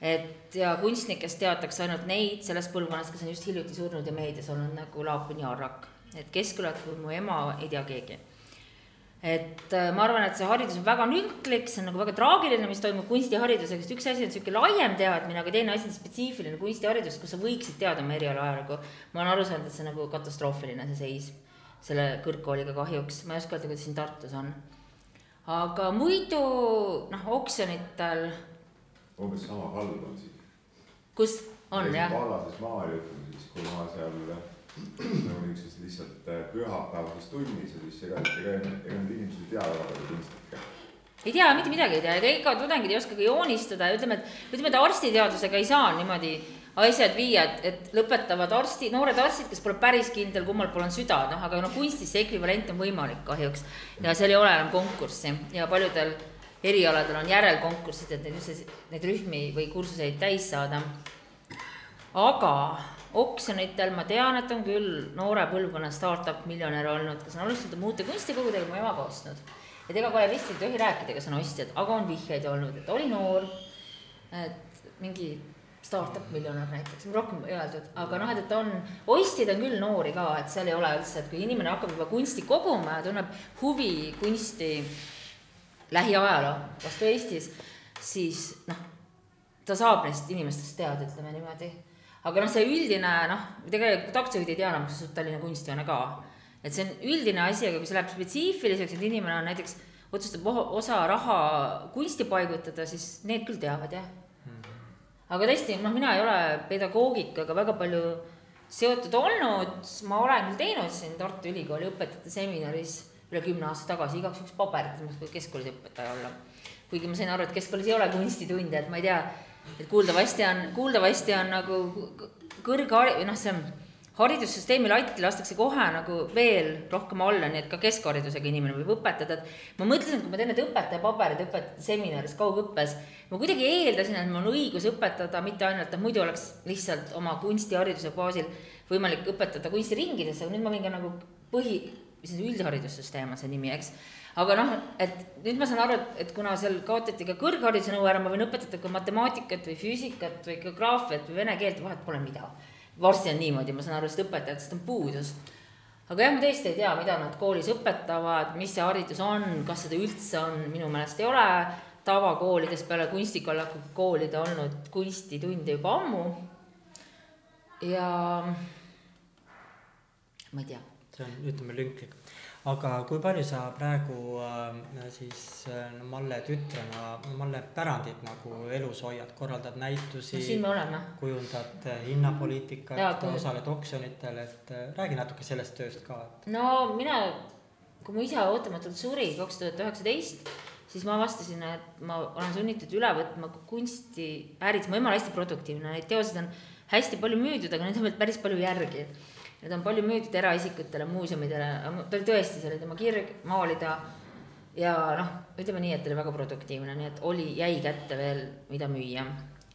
et ja kunstnikest teatakse ainult neid sellest põlvkonnast, kes on just hiljuti surnud ja meedias olnud nagu Laapun ja Arrak. et Keskkülat või mu ema ei tea keegi et äh, ma arvan, et see haridus on väga lünklik, see on nagu väga traagiline, mis toimub kunstiharidusega, sest üks asi on niisugune laiem teadmine, aga teine asi on spetsiifiline kunstiharidus, kus sa võiksid teada oma eriala ajalugu. ma olen aru saanud, et see on nagu katastroofiline, see seis selle kõrgkooliga kahjuks, ma ei oska öelda, kuidas siin Tartus on. aga muidu noh, oksjonitel. umbes sama halb on siin. kus on jah? Paalases Maarja ütleme siis, kui ma seal nagu niisuguses lihtsalt äh, pühapäevases tunnis ja siis ega, ega, ega need inimesed ei tea väga palju kunstnikke ei tea, mitte midagi ei tea, ega ikka tudengid ei oska ka joonistada. Ja ütleme, et ütleme, et arstiteadusega ei saa niimoodi asjad viia, et, et lõpetavad arsti, noored arstid, kes pole päris kindel, kummal pool on süda, noh, aga noh, kunstis see ekvivalent on võimalik kahjuks. ja seal ei ole enam konkurssi. Ja paljudel erialadel on järelkonkursid, et neid üldse, neid rühmi või kursuseid täis saada. Aga oksjonitel ma tean, et on küll noore põlvkonna startup miljonär olnud, kes on alustanud muude kunstikogudega, mu emaga ostnud. et ega galeristid ei tohi rääkida, kes on ostjad, aga on vihjeid olnud, et oli noor, et mingi startup miljonär näiteks, rohkem ei öeldud, aga noh, et, et on, ostjaid on küll noori ka, et seal ei ole üldse, et kui inimene hakkab juba kunsti koguma ja tunneb huvi kunsti lähiajaloo vastu Eestis, siis noh, ta saab neist inimestest teada, ütleme niimoodi aga noh, see üldine noh, tegelikult aktsiajuhid ei tea enam, kas oled Tallinna kunstihoone ka. et see on üldine asi, aga kui see läheb spetsiifiliseks, et inimene on näiteks, otsustab osa raha kunsti paigutada, siis need küll teavad jah. aga tõesti, noh, mina ei ole pedagoogikaga väga palju seotud olnud, ma olen küll teinud siin Tartu Ülikooli õpetajate seminaris üle kümne aasta tagasi igaks juhuks paberit, et ma võiks keskkoolis õpetaja olla. kuigi ma sain aru, et keskkoolis ei ole kunstitunde, et ma ei tea et kuuldavasti on, kuuldavasti on nagu kõrghari-, või noh, see haridussüsteemi latti lastakse kohe nagu veel rohkem alla, nii et ka keskharidusega inimene võib õpetada, et ma mõtlesin, et kui ma teen need õpetajapaberid õpetajate seminaris kaugõppes, ma kuidagi eeldasin, et mul on õigus õpetada mitte ainult, et muidu oleks lihtsalt oma kunstihariduse baasil võimalik õpetada kunstiringides, aga nüüd ma võin ka nagu põhi, mis see üldharidussüsteem on see nimi, eks aga noh, et nüüd ma saan aru, et, kuna seal kaotati ka kõrghariduse nõue ära, ma võin õpetada ka matemaatikat või füüsikat või geograafiat või vene keelt, vahet pole mida. varsti on niimoodi, ma saan aru, sest õpetajatest on puudus. aga jah, ma tõesti ei tea, mida nad koolis õpetavad, mis see haridus on, kas seda üldse on, minu meelest ei ole tavakoolides peale kunstikallaku koolide olnud kunstitunde juba ammu. ja ma ei tea see on, ütleme, lünklik. Aga kui palju sa praegu äh, siis äh, Malle tütrena, Malle pärandit nagu elus hoiad, korraldad näitusi no siin me oleme. kujundad äh, hinnapoliitikat Jaa, kui- osaled oksjonitel, et äh, räägi natuke sellest tööst ka, et no mina, kui mu isa ootamatult suri kaks tuhat üheksateist, siis ma avastasin, et ma olen sunnitud üle võtma kunstiäris, mu ema on hästi produktiivne, neid teoseid on hästi palju müüdud, aga neid on veel päris palju järgi. Need on palju müüdud eraisikutele, muuseumidele, ta oli tõesti, see oli tema kirg maalida ja noh, ütleme nii, et oli väga produktiivne, nii et oli, jäi kätte veel, mida müüa.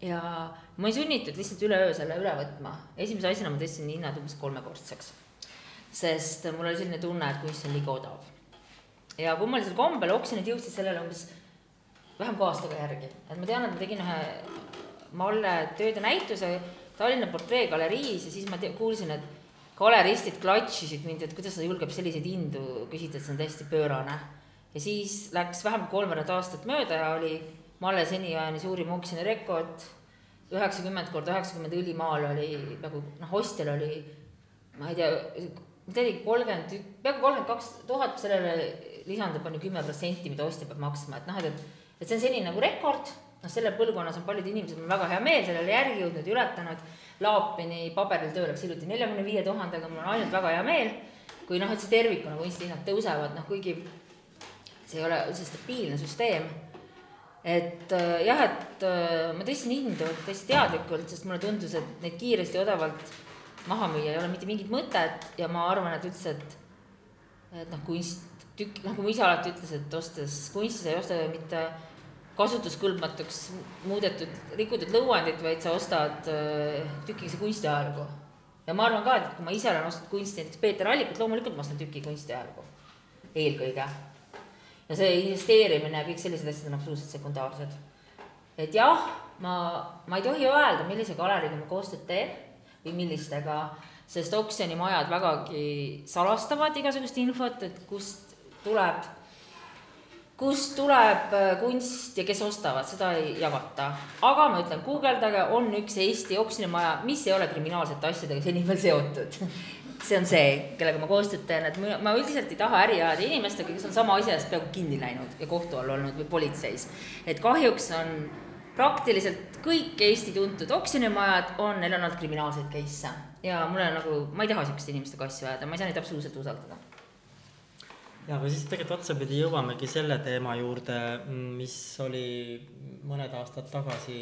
ja ma olin sunnitud lihtsalt üleöö selle üle võtma. esimese asjana ma tõstsin hinnad umbes kolmekordseks. sest mul oli selline tunne, et kunst on liiga odav. ja kummalisel kombel oksjonid jõudsid sellele umbes vähem kui aastaga järgi, et ma tean, et ma tegin ühe Malle tööde näituse Tallinna portreegaleriis ja siis ma te- kuulsin, et galeristid klatšisid mind, et kuidas ta julgeb selliseid hindu küsida, et see on täiesti pöörane. ja siis läks vähem kui kolmveerand aastat mööda ja oli Malle seniajani suurim oksjoni rekord, üheksakümmend korda üheksakümmend õlimaal oli nagu noh, ostjal oli ma ei tea, ta oli kolmkümmend, peaaegu kolmkümmend kaks tuhat, sellele lisandub on ju kümme protsenti, mida ostja peab maksma, et noh, et, et see on selline nagu rekord, noh, selle põlvkonnas on paljud inimesed, mul on väga hea meel sellele järgi jõudnud ja ületanud. Laapini paberil töö läks hiljuti neljakümne viie tuhandega, mul on ainult väga hea meel. kui noh, et see tervikuna kunstihinnad tõusevad, noh kuigi see ei ole üldse stabiilne süsteem. et äh, jah, et äh, ma tõstsin hindu täiesti teadlikult, sest mulle tundus, et neid kiiresti ja odavalt maha müüa ei ole mitte mingit mõtet ja ma arvan, et üldse, et et noh, kunst, tükk, noh, kui mu isa alati ütles, et ostes kunsti sa ei osta mitte kasutuskõlbmatuks muudetud, rikutud lõuendit, vaid sa ostad äh, tükikese kunstiajalugu. ja ma arvan ka, et kui ma ise olen ostnud kunsti, näiteks Peeter Allikut, loomulikult ma ostan tüki kunstiajalugu, eelkõige. ja see investeerimine kõik sellised asjad on absoluutselt sekundaarsed. et jah, ma, ma ei tohi öelda, millise galeriga ma koostööd teen või millistega, sest oksjonimajad vägagi salastavad igasugust infot, et kust tuleb, kust tuleb äh, kunst ja kes ostavad, seda ei jagata. aga ma ütlen, guugeldage, on üks Eesti oksjonimaja, mis ei ole kriminaalsete asjadega seni veel seotud. see on see, kellega ma koostööd teen, et ma üldiselt ei taha äri ajada inimestega, kes on sama asja eest peaaegu kinni läinud ja kohtu all olnud või politseis. et kahjuks on praktiliselt kõik Eesti tuntud oksjonimajad on, olnud kriminaalseid case'e ja mulle nagu, ma ei taha sihukeste inimestega asju ajada, ma ei saa neid absoluutselt usaldada. Ja aga siis tegelikult otsapidi jõuamegi selle teema juurde, mis oli mõned aastad tagasi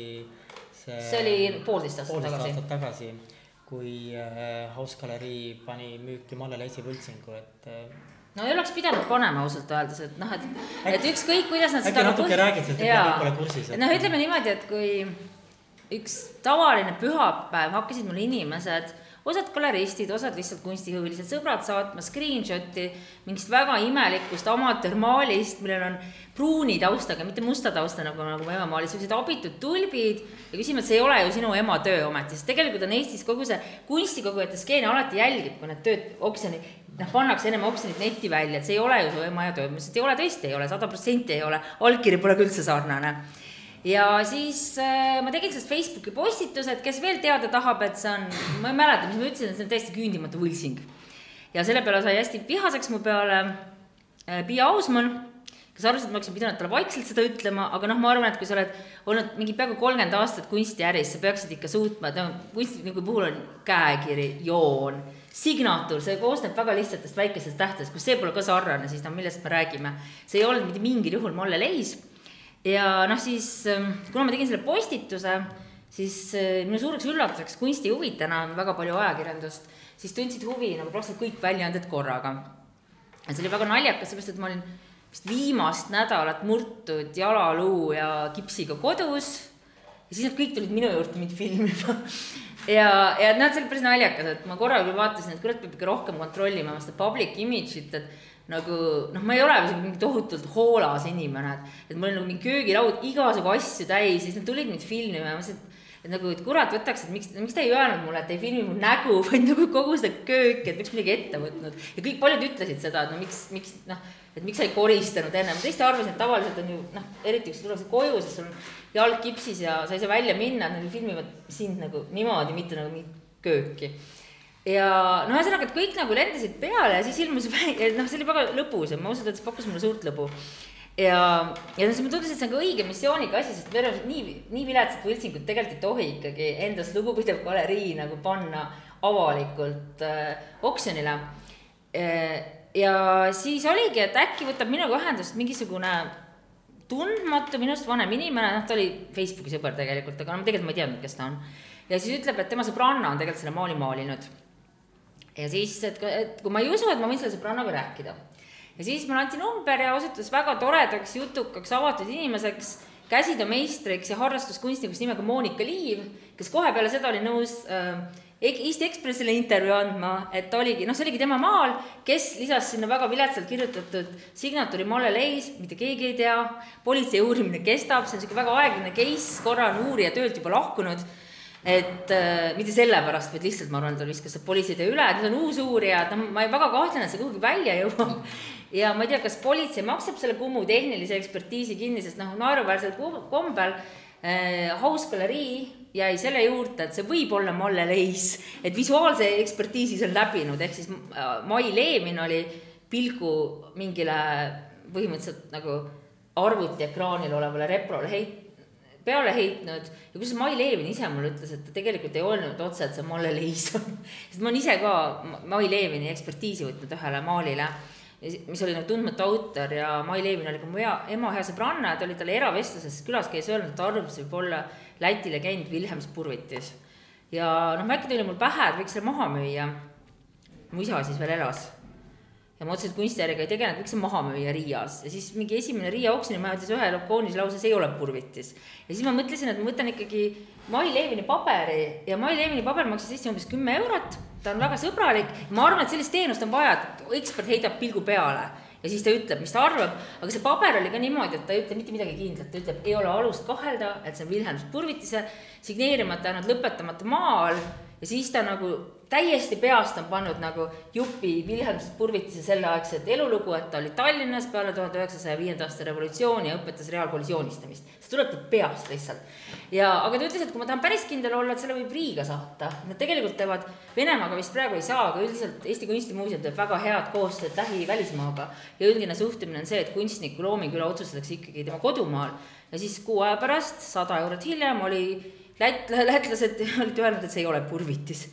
see see oli poolteist aastat poolteist tagasi. aastat tagasi, kui äh, House Galerii pani müüki Malle Leisi võltsingu, et äh, no ei oleks pidanud panema ausalt öeldes, et noh, et, et ükskõik, kuidas nad äkki natuke räägid, sest Jaa. kõik pole kursis. et noh, ütleme niimoodi, et kui üks tavaline pühapäev hakkasid mulle inimesed, osad galeristid, osad lihtsalt kunstihuvilised sõbrad saatma screenshot'i mingist väga imelikust amatöörmaalist, millel on pruuni taustaga, mitte musta tausta, nagu, nagu mu ema maalis, sellised abitud tulbid ja küsima, et see ei ole ju sinu ema töö ometi, sest tegelikult on Eestis kogu see kunstikogujate skeen alati jälgib, kui need tööd oksjoni, noh, pannakse ennem oksjonit netti välja, et see ei ole ju su ema ja töö, ma ütlesin, et ei ole, tõesti ei ole, sada protsenti ei ole, allkiri pole ka üldse sarnane ja siis äh, ma tegin sellest Facebooki postituse, et kes veel teada tahab, et see on, ma ei mäleta, mis ma ütlesin, et see on täiesti küündimatu võltsing. ja selle peale sai hästi vihaseks mu peale äh, Piia Ausmann, kes arvas, et ma oleksin pidanud talle vaikselt seda ütlema, aga noh, ma arvan, et kui sa oled olnud mingi peaaegu kolmkümmend aastat kunstiäris, sa peaksid ikka suutma, et noh, kunstniku puhul on käekiri, joon, signatuur, see koosneb väga lihtsatest väikestest tähtedest, kui see pole ka sarnane, siis noh, millest me räägime. see ei olnud mitte mingil juhul Molle Leis ja noh, siis ähm, kuna ma tegin selle postituse, siis äh, minu suureks üllatuseks kunstihuvitajana on väga palju ajakirjandust, siis tundsid huvi nagu praktiliselt kõik väljaanded korraga. ja see oli väga naljakas, sellepärast et ma olin vist viimast nädalat murtud jalaluu ja kipsiga kodus ja siis nad kõik tulid minu juurde mind filmima [laughs] ja, ja noh, see oli päris naljakas, et ma korra küll vaatasin, et kurat, peab ikka rohkem kontrollima seda public image'it, et nagu noh, ma ei ole mingi tohutult hoolas inimene, et, et mul oli nagu mingi köögilaud igasugu asju täis ja siis nad tulid mind filmima ja ma mõtlesin, et et nagu, et kurat võtaks, et miks, miks te ei öelnud mulle, et ei filmi mu nägu, [laughs] vaid nagu kogu seda kööki, et miks midagi ette võtnud. ja kõik paljud ütlesid seda, et no miks, miks noh, et miks sa ei koristanud enne, ma tõesti arvasin, et tavaliselt on ju noh, eriti kui sa tuled koju, siis sul on jalg kipsis ja sa ei saa välja minna, nad filmivad sind nagu niimoodi, mitte nagu mingit kööki ja no ühesõnaga, et kõik nagu lendasid peale ja siis ilmus, [laughs] noh, see oli väga lõbus ja ma ausalt öeldes pakkus mulle suurt lõbu ja, ja siis mulle tundus, et see on ka õige missiooniga asi, sest me oleme nii, nii viletsat võltsingut tegelikult ei tohi ikkagi endast lugupidav galerii nagu panna avalikult äh, oksjonile äh,. ja siis oligi, et äkki võtab minuga ühendust mingisugune tundmatu, minust vanem inimene, noh, ta oli Facebooki sõber tegelikult, aga no tegelikult ma ei teadnud, kes ta on. ja siis ütleb, et tema sõbranna on tegelikult selle maali maalinud. Ja siis, et, et kui ma ei usu, et ma võin selle sõbrannaga rääkida. ja siis mulle anti number ja osutus väga toredaks, jutukaks, avatud inimeseks, käsitöömeistriks ja harrastuskunstnikuks nimega Monika Liiv, kes kohe peale seda oli nõus äh, Eesti Ekspressile intervjuu andma, et oligi, noh, see oligi tema maal, kes lisas sinna väga viletsalt kirjutatud signatuuri Malle Leis, mitte keegi ei tea, politsei uurimine kestab, see on niisugune väga aeglane case, korra on uurija töölt juba lahkunud, et äh, mitte sellepärast, vaid lihtsalt ma arvan, ta viskas politseitöö üle, et nüüd on uus uurija, et noh, ma väga kahtlen, et see kuhugi välja jõuab. ja ma ei tea, kas politsei maksab selle Kumu tehnilise ekspertiisi kinni, sest noh, naeruväärsel kombel äh, House galerii jäi selle juurde, et see võib olla Malle Leis, et visuaalse ekspertiisi see on läbinud, ehk siis äh, Mai Leemin oli pilgu mingile põhimõtteliselt nagu arvutiekraanil olevale reprole heit-, peale heitnud ja kusjuures Mai Leevin ise mulle ütles, et ta tegelikult ei öelnud otse, et see Malle Leis on. [laughs] sest ma olen ise ka Mai Leevini ekspertiisi võtnud ühele maalile mis oli nagu tundmatu autor ja Mai Leevin oli ka mu hea, ema hea sõbranna ja ta oli talle eravestluses külas käis öelnud, et ta arvab, see võib olla Läti legend Wilhelm Spurvitis. ja noh, äkki tuli mul pähe, et võiks selle maha müüa. mu isa siis veel elas. Ja ma otseselt kunstiäriga ei tegelenud, võiks maha müüa Riias. Ja siis mingi esimene Riia oksjonimaja ütles ühe lakoonilise lause, see ei ole Purvitis. ja siis ma mõtlesin, et ma võtan ikkagi Mai Leevini paberi. Ja Mai Leevini paber maksis Eesti umbes kümme eurot. Ta on väga sõbralik, ma arvan, et sellist teenust on vaja, et ekspert heidab pilgu peale. Ja siis ta ütleb, mis ta arvab, aga see paber oli ka niimoodi, et ta ei ütle mitte midagi kindlat, ta ütleb, ei ole alust kahelda, et see on Wilhelm Purvitise signeerimata jäänud lõpetamata maal ja siis ta nagu täiesti peast on pannud nagu jupi Wilhelm Purvitise selleaegset elulugu, et ta oli Tallinnas peale tuhande üheksasaja viienda aasta revolutsiooni ja õpetas reaalkoolis joonistamist. see tuleb tal peast lihtsalt. ja, aga ta ütles, et kui ma tahan päris kindel olla, et selle võib Riiga saata, nad tegelikult teevad, Venemaaga vist praegu ei saa, aga üldiselt Eesti Kunstimuuseum teeb väga head koostööd lähivälismaaga. ja üldine suhtumine on see, et kunstniku looming üle otsustatakse ikkagi tema kodumaal ja siis kuu aja pärast, sada eurot hiljem oli lätt-, lätlased [laughs] olid öelnud, et see ei ole purvitis.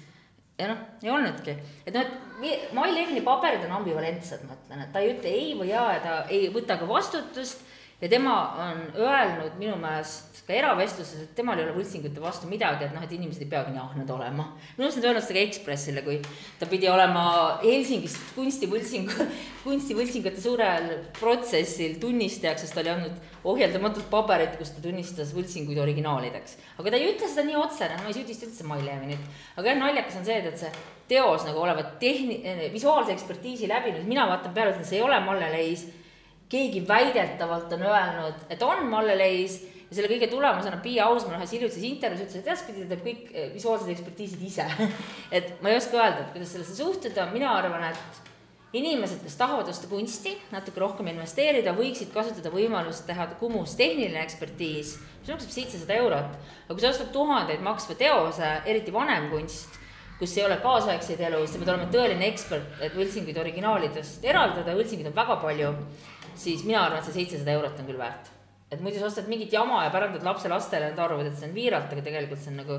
Ja noh, ei olnudki, et noh, et Mai Levini paberid on ambivalentsed, ma ütlen, et ta ei ütle ei või jaa ja ta ei võta ka vastutust ja tema on öelnud minu meelest ka eravestluses, et temal ei ole võltsingute vastu midagi, et noh, et inimesed ei peagi nii ahned olema. minu arust nad öelnud seda ka Ekspressile, kui ta pidi olema Helsingis kunstivõltsingu, [laughs] kunstivõltsingute suurel protsessil tunnistajaks, sest ta oli andnud ohjeldamatult paberit, kus ta tunnistas võltsinguid originaalideks. aga ta ei ütle seda nii otse, noh, ma ei süüdista üldse Mai Levinit. aga jah, naljakas on see, et, et see teos nagu olevat tehni-, visuaalse ekspertiisi läbinud, mina vaatan peale, ütlen, see ei ole Malle Leis keegi väidetavalt on öelnud, et on Malle Leis ja selle kõige tulemusena Piia Ausmaa ühes hiljutises intervjuus ütles, et edaspidi ta teeb kõik eh, visuaalsed ekspertiisid ise. [laughs] Et ma ei oska öelda, et kuidas sellesse suhtuda, mina arvan, et inimesed, kes tahavad osta kunsti, natuke rohkem investeerida, võiksid kasutada võimalust teha Kumus tehniline ekspertiis, mis maksab seitsesada eurot. aga kui sa ostad tuhandeid maksva teose, eriti vanem kunst, kus ei ole kaasaegseid elu, sa pead olema tõeline ekspert, et võltsinguid originaalidest eraldada, võltsinguid on väga palju, siis mina arvan, et see seitsesada eurot on küll väärt et muidu sa ostad mingit jama ja pärandad lapselastele, nad arvavad, et see on viiralt, aga tegelikult see on nagu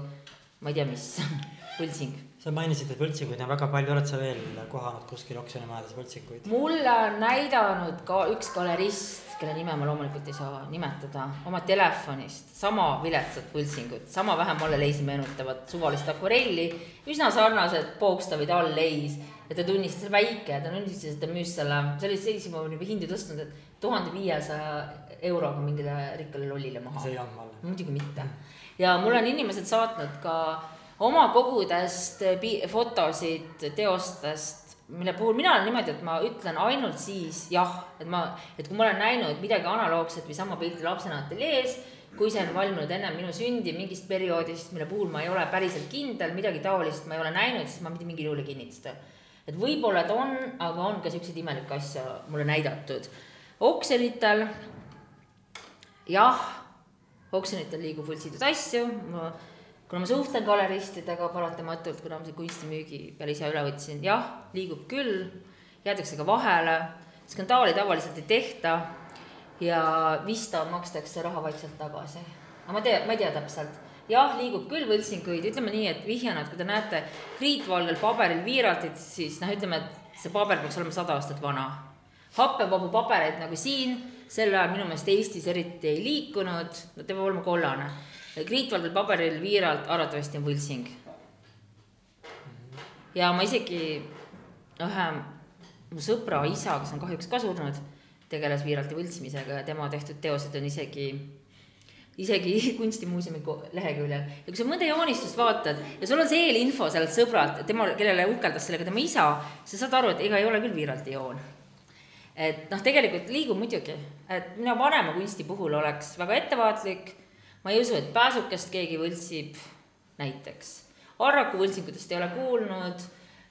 ma ei tea, mis [laughs] võltsing. Sa mainisid, et võltsinguid on väga palju, oled sa veel kohanud kuskil oksjonimajades võltsinguid? mulle on näidanud ka üks galerist, kelle nime ma loomulikult ei saa nimetada, oma telefonist sama viletsat võltsingut, sama vähe Malle Leisi meenutavat suvalist akvarelli, üsna sarnased Pogstavid all leis ja ta tunnistas, väike, ta tunnistas, et ta müüs selle, see oli sellise, ma olen juba hindi tõstnud, et tuhande viiesaja euroga mingile rikkale lollile maha. see ei olnud Malle? muidugi mitte. ja mulle on inimesed saatnud ka oma kogudest fotosid teostest, mille puhul mina olen niimoodi, et ma ütlen ainult siis jah, et ma, et kui ma olen näinud midagi analoogset või sama pilti lapsena ateljees, kui see on valminud enne minu sündi mingist perioodist, mille puhul ma ei ole päriselt kindel, midagi taolist ma ei ole näinud, siis ma mitte mingil juhul ei kinnita seda. et võib-olla ta on, aga on ka siukseid imelikke asju mulle näidatud. oksjonitel jah, oksjonitel liigub võltsitud asju, kuna ma suhtlen galeristidega paratamatult, kuna ma selle kunstimüügi peale ise üle võtsin, jah, liigub küll, jäädakse ka vahele, skandaali tavaliselt ei tehta ja Vista makstakse raha vaikselt tagasi. aga ma tea, ma ei tea täpselt jah, liigub küll võltsinguid, ütleme nii, et vihjana, et kui te näete kriitvalgel paberil viiraltit, siis noh, ütleme, et see paber peaks olema sada aastat vana. happevabu pabereid nagu siin, sel ajal minu meelest Eestis eriti ei liikunud, no ta peab olema kollane. Kriitvalgel paberil viiralt arvatavasti on võltsing. ja ma isegi ühe mu sõbra isa, kes on kahjuks ka surnud, tegeles viiralti võltsimisega ja tema tehtud teosed on isegi isegi [laughs] kunstimuuseumi leheküljel ja kui sa mõnda joonistust vaatad ja sul on see eelinfo sellelt sõbralt, tema, kellele uhkeldas sellega tema isa, sa saad aru, et ega ei ole küll Viiralti joon. et noh, tegelikult liigub muidugi, et mina vanema kunsti puhul oleks väga ettevaatlik, ma ei usu, et pääsukest keegi võltsib näiteks. Arraku võltsingutest ei ole kuulnud,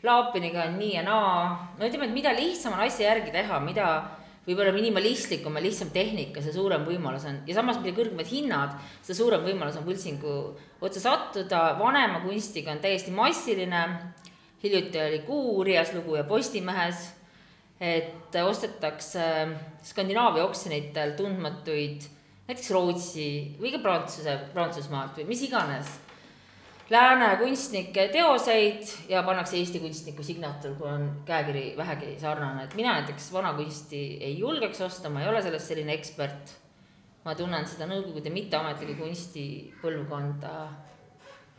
Laapiniga on nii ja naa, no ütleme, et mida lihtsam on asja järgi teha, mida võib-olla minimalistlikum ja lihtsam tehnika, see suurem võimalus on. Ja samas, mida kõrgemad hinnad, seda suurem võimalus on võltsingu otsa sattuda, vanema kunstiga on täiesti massiline, hiljuti oli Kuuuurijas lugu ja Postimehes, et ostetakse Skandinaavia oksjonitel tundmatuid näiteks Rootsi või ka Prantsuse, Prantsusmaalt või mis iganes lääne kunstnike teoseid ja pannakse Eesti kunstniku signatuur, kui on käekiri vähegi sarnane, et mina näiteks vana kunsti ei julgeks osta, ma ei ole selles selline ekspert. ma tunnen seda Nõukogude mitteametlikku kunstipõlvkonda.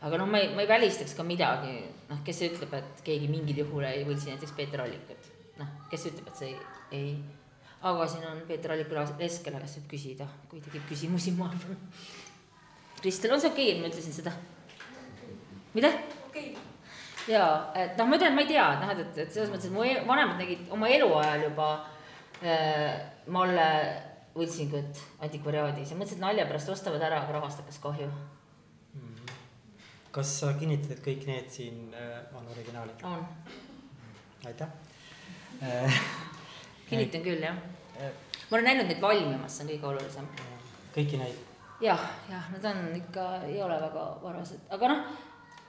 aga noh, ma ei, ma ei välistaks ka midagi, noh, kes ütleb, et keegi mingil juhul ei võltsi näiteks Peeter Allikut, noh, kes ütleb, et see ei, ei. Aga siin on Peeter Alliku lesk, kelle käest võib küsida, kui tekib küsimusi, ma arvan. Kristel, on see okei okay,, et ma ütlesin seda? mida? okei okay.. jaa, et noh, ma ütlen, et ma ei tea, et noh, et, et selles mõttes, et mu e-, vanemad nägid oma eluajal juba äh, Malle võltsingut antikvariaadis ja mõtlesid, et nalja pärast ostavad ära, aga rahast hakkas kahju mm. -hmm. kas sa kinnitad, et kõik need siin äh, on originaalid? on. aitäh äh, [laughs] kinnitan küll, jah. Ma olen näinud neid valmimas, see on kõige olulisem. kõiki neid? jah, jah, nad on ikka, ei ole väga varased, aga noh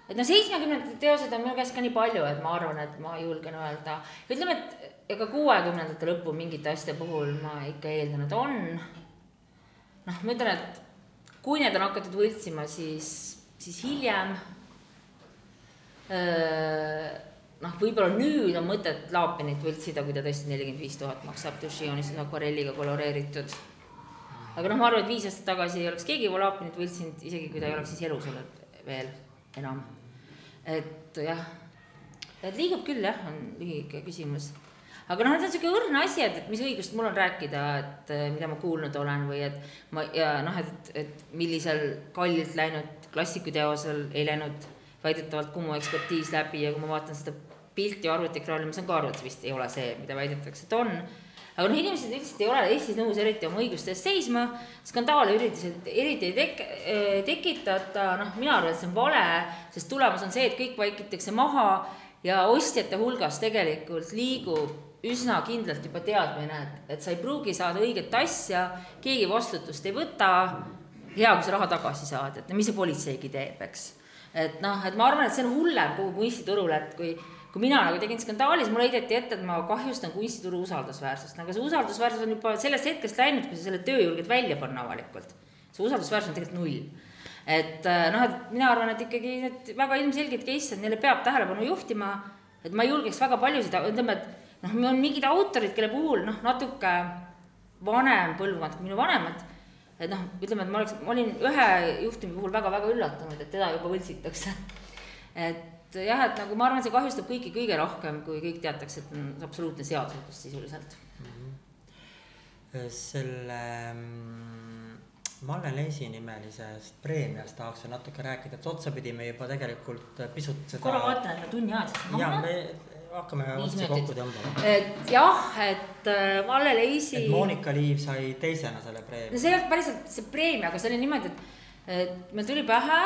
et noh, seitsmekümnendate teosed on minu käes ka nii palju, et ma arvan, et ma julgen öelda, ütleme, et ega kuuekümnendate lõppu mingite asjade puhul ma ikka eeldan, et on. noh, ma ütlen, et kui need on hakatud võltsima, siis, siis hiljem. Noh, võib-olla nüüd on mõtet Laapinit võltsida, kui ta tõesti nelikümmend viis tuhat maksab dušijoonistus akvarelliga koloreeritud. aga noh, ma arvan, et viis aastat tagasi ei oleks keegi Laapinit võltsinud, isegi kui ta ei oleks siis elus olnud veel enam et jah, et liigub küll jah, on lühike küsimus. aga noh, see on sihuke õrn asi, et, et mis õigust mul on rääkida, et mida ma kuulnud olen või et ma ja noh, et, et millisel kallilt läinud klassikuteosel ei läinud väidetavalt Kumu ekspertiis läbi ja kui ma vaatan seda pilti arvutiekraanil, ma saan ka see vist ei ole see, mida väidetakse, et on. Aga noh, inimesed üldiselt ei ole Eestis nõus eriti oma õiguste eest seisma, skandaale üritasid eriti ei tek-, eh, tekitata, noh, mina arvan, et see on vale, sest tulemus on see, et kõik vaikitakse maha ja ostjate hulgas tegelikult liigub üsna kindlalt juba teadmine, et, et sa ei pruugi saada õiget asja, keegi vastutust ei võta, hea, kui sa raha tagasi saad, et no mis see politseigi teeb, eks. et noh, et ma arvan, et see on hullem kogu kunstiturul, et kui kui mina nagu tegin skandaali, siis mulle heideti ette, et ma kahjustan kunstituru usaldusväärsust, aga see usaldusväärsus on juba sellest hetkest läinud, kui sa selle töö julged välja panna avalikult. see usaldusväärsus on tegelikult null. et äh, noh, et mina arvan, et ikkagi need väga ilmselged case'id, neile peab tähelepanu juhtima, et ma julgeks väga paljusid, ütleme, et noh, on mingid autorid, kelle puhul noh, natuke vanem põlvkond kui minu vanemad, et noh, ütleme, et ma oleks, ma olin ühe juhtumi puhul väga-väga üllatunud, et teda juba võltsitakse. et et jah, et nagu ma arvan, see kahjustab kõiki kõige rohkem, kui kõik teatakse, et on absoluutne seaduslikkus sisuliselt mm. -hmm. selle Malle Leisi nimelisest preemiast tahaks veel natuke rääkida, et otsapidi me juba tegelikult pisut seda. korra vaatan, et me tunni aja sisse. ja me hakkame otsi kokku tõmbama. et jah, et äh, Malle Leisi. et Monika Liiv sai teisena selle preemia. no see ei olnud päriselt see preemia, aga see oli niimoodi, et, et meil tuli pähe,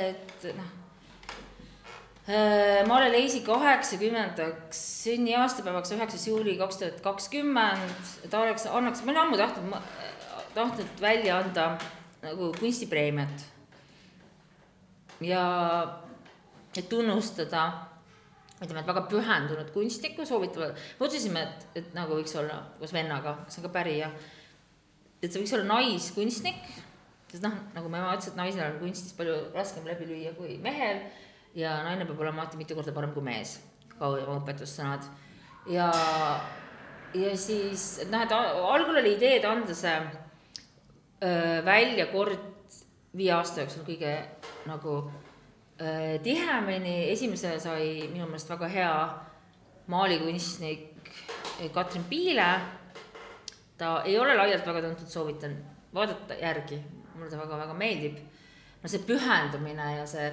et noh Mare Leisi kaheksakümnendaks sünniaastapäevaks, üheksas juuli kaks tuhat kakskümmend, ta oleks, annaks, ma olen ammu tahtnud, tahtnud välja anda nagu kunstipreemiat. ja et tunnustada ütleme, et väga pühendunud kunstnikku, soovitavad, mõtlesime, et, et nagu võiks olla koos vennaga, kes on ka pärija, et see võiks olla naiskunstnik, sest noh, nagu mu ema ütles, et naisel on kunstis palju raskem läbi lüüa kui mehel ja naine peab olema alati mitu korda parem kui mees, kauem õpetussõnad. ja, ja siis, noh, et algul oli idee, et anda see öö, välja kord viie aasta jooksul kõige nagu Äh, tihemini, esimese sai minu meelest väga hea maalikunstnik äh, Katrin Piile. ta ei ole laialt väga tuntud, soovitan vaadata järgi, mulle ta väga-väga meeldib. no see pühendumine ja see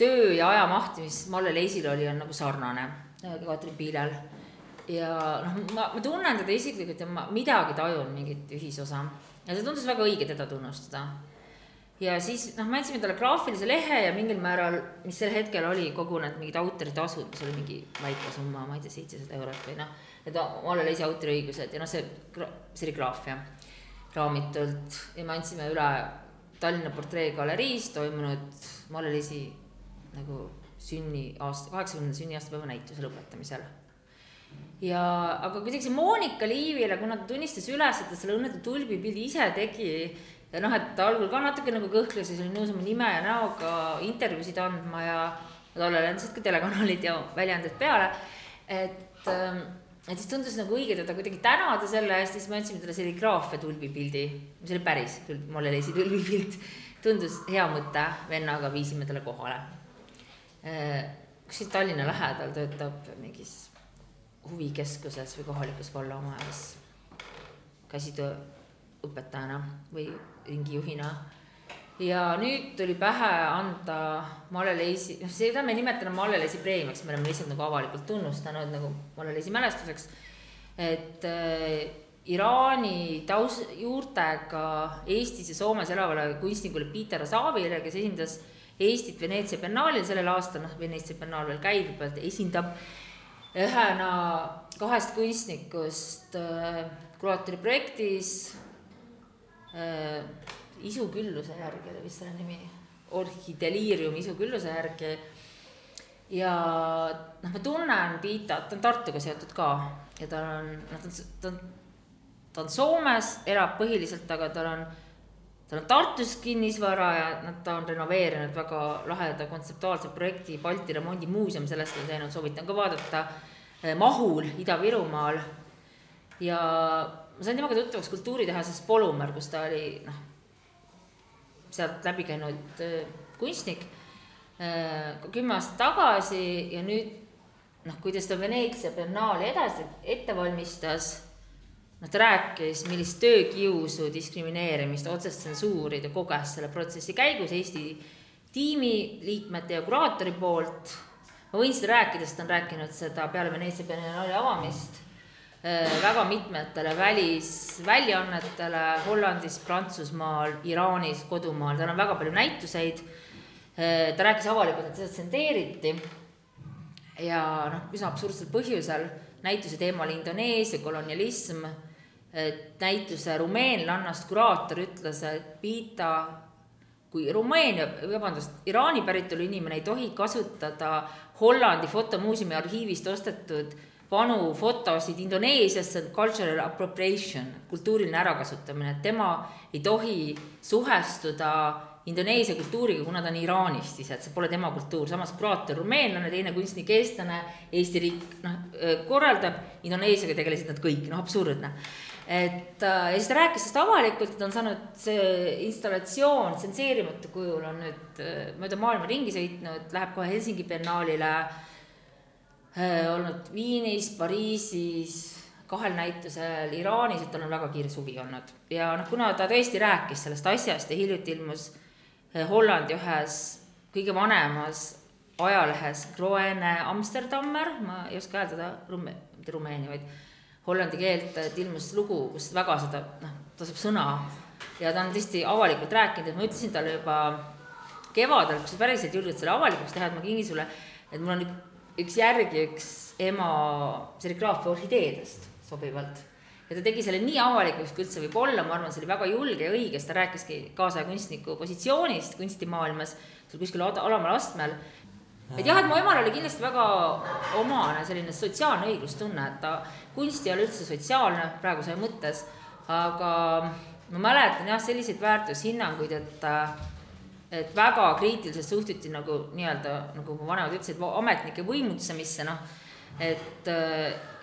töö ja ajamaht, mis Malle Leisil oli, on nagu sarnane äh, Katrin Piilel. ja noh, ma, ma tunnen teda isiklikult ja ma midagi tajun, mingit ühisosa. Ja see tundus väga õige teda tunnustada. Ja siis noh, me andsime talle graafilise lehe ja mingil määral, mis sel hetkel oli kogunenud mingid autoritasud, mis oli mingi väike summa, ma ei tea, seitsesada eurot või noh, et Malle Leisi autoriõigused ja noh, see serigraafia raamitult. Ja me andsime üle Tallinna portreegaleriis toimunud Malle Leisi nagu sünniaasta, kaheksakümnenda sünniaastapäeva näituse lõpetamisel ja aga kuidagi see Monika Liivile, kuna ta tunnistas üles, et ta selle õnnetu tulbipildi ise tegi ja noh, et ta algul ka natuke nagu kõhkles ja siis oli nõus oma nime ja näoga intervjuusid andma ja tollal endiselt ka telekanalid ja väljaanded peale. et, ähm, et siis tundus nagu õige teda kuidagi tänada selle eest, siis me andsime talle serigraafia tulbipildi, mis oli päris tulb, Molle Leisi tulbipilt. tundus hea mõte, vennaga viisime talle kohale. Äh, kuskil Tallinna lähedal töötab mingis huvikeskuses või kohalikus vallamajas käsitöö õpetajana või ringijuhina. ja nüüd tuli pähe anda Malle Leisi, noh, seda me nimetame Malle Leisi preemiaks, me oleme lihtsalt nagu avalikult tunnustanud nagu Malle Leisi mälestuseks. et äh, Iraani taus-, juurtega Eestis ja Soomes elavale kunstnikule Piiter Asavile, kes esindas Eestit Veneetsia biennaalil sellel aastal, noh, Veneetsia biennaal veel käib juba, esindab ühena kahest kunstnikust äh, kuraatori projektis äh, isukülluse järgi oli vist selle nimi, Orhideliirium isukülluse järgi. ja noh, ma tunnen Piitat, ta on Tartuga seotud ka ja tal on, noh, ta on, ta on, ta on Soomes, elab põhiliselt, aga tal on, tal on Tartus kinnisvara ja noh, ta on renoveerinud väga laheda kontseptuaalse projekti Balti remondimuuseum, sellest olen teinud, soovitan ka vaadata. Eh, Mahul Ida-Virumaal ja ma sain temaga tuttavaks kultuuritehases Polumer, kus ta oli noh, sealt läbi käinud äh, kunstnik äh, kümme aastat tagasi ja nüüd noh, kui ta Veneetsia biennaali edasi ette valmistas, noh, ta rääkis, millist töökiusu, diskrimineerimist, otsest tsensuuri ta koges selle protsessi käigus Eesti tiimiliikmete ja kuraatori poolt. ma võin seda rääkida, sest ta on rääkinud seda peale Veneetsia biennaali avamist Äh, väga mitmetele välisväljaannetele Hollandis, Prantsusmaal, Iraanis, kodumaal, tal on väga palju näituseid. Äh, ta rääkis avalikult, et seda tsenseeriti ja noh, üsna absurdsel põhjusel, näituse teema oli Indoneesia kolonialism, näituse rumeenlannast kuraator ütles, et Pita kui Rumeenia, vabandust, Iraani päritolu inimene ei tohi kasutada Hollandi fotomuuseumi arhiivist ostetud vanu fotosid Indoneesiasse, on cultural appropriation, kultuuriline ärakasutamine, et tema ei tohi suhestuda Indoneesia kultuuriga, kuna ta on Iraanist ise, et see pole tema kultuur, samas kuraator rumeenlane, teine kunstnik eestlane, Eesti riik noh, korraldab, Indoneesiaga tegelesid nad kõik, noh absurdne. Et äh, ja siis ta rääkis sellest avalikult, et on saanud see installatsioon tsenseerimata kujul on nüüd äh, mööda maailma ringi sõitnud, läheb kohe Helsingi biennaalile Äh, olnud Viinis, Pariisis, kahel näitusel Iraanis, et tal on väga kiire suvi olnud. ja noh, kuna ta tõesti rääkis sellest asjast ja hiljuti ilmus Hollandi ühes kõige vanemas ajalehes Groene Amsterdammer, ma ei oska hääldada rume-, mitte Rumeenia, vaid hollandi keelt, et ilmus lugu, kus väga seda, noh, tasub sõna. ja ta on tõesti avalikult rääkinud, et ma ütlesin talle juba kevadel, kui sa päriselt julged selle avalikuks teha, et ma kingin sulle, et mul on üks järgi üks ema serigraafia orhideedest sobivalt. ja ta tegi selle nii avalikuks, kui üldse võib olla, ma arvan, see oli väga julge ja õige, sest ta rääkiski kaasaja kunstniku positsioonist kunstimaailmas, seal kuskil alamal astmel. Et jah, et mu emal oli kindlasti väga omane selline sotsiaalne õiglustunne, et ta, kunst ei ole üldse sotsiaalne praeguse mõttes, aga ma mäletan jah, selliseid väärtushinnanguid, et et väga kriitiliselt suhtuti nagu nii-öelda, nagu mu vanemad ütlesid, ametnike võimutsemisse, noh, et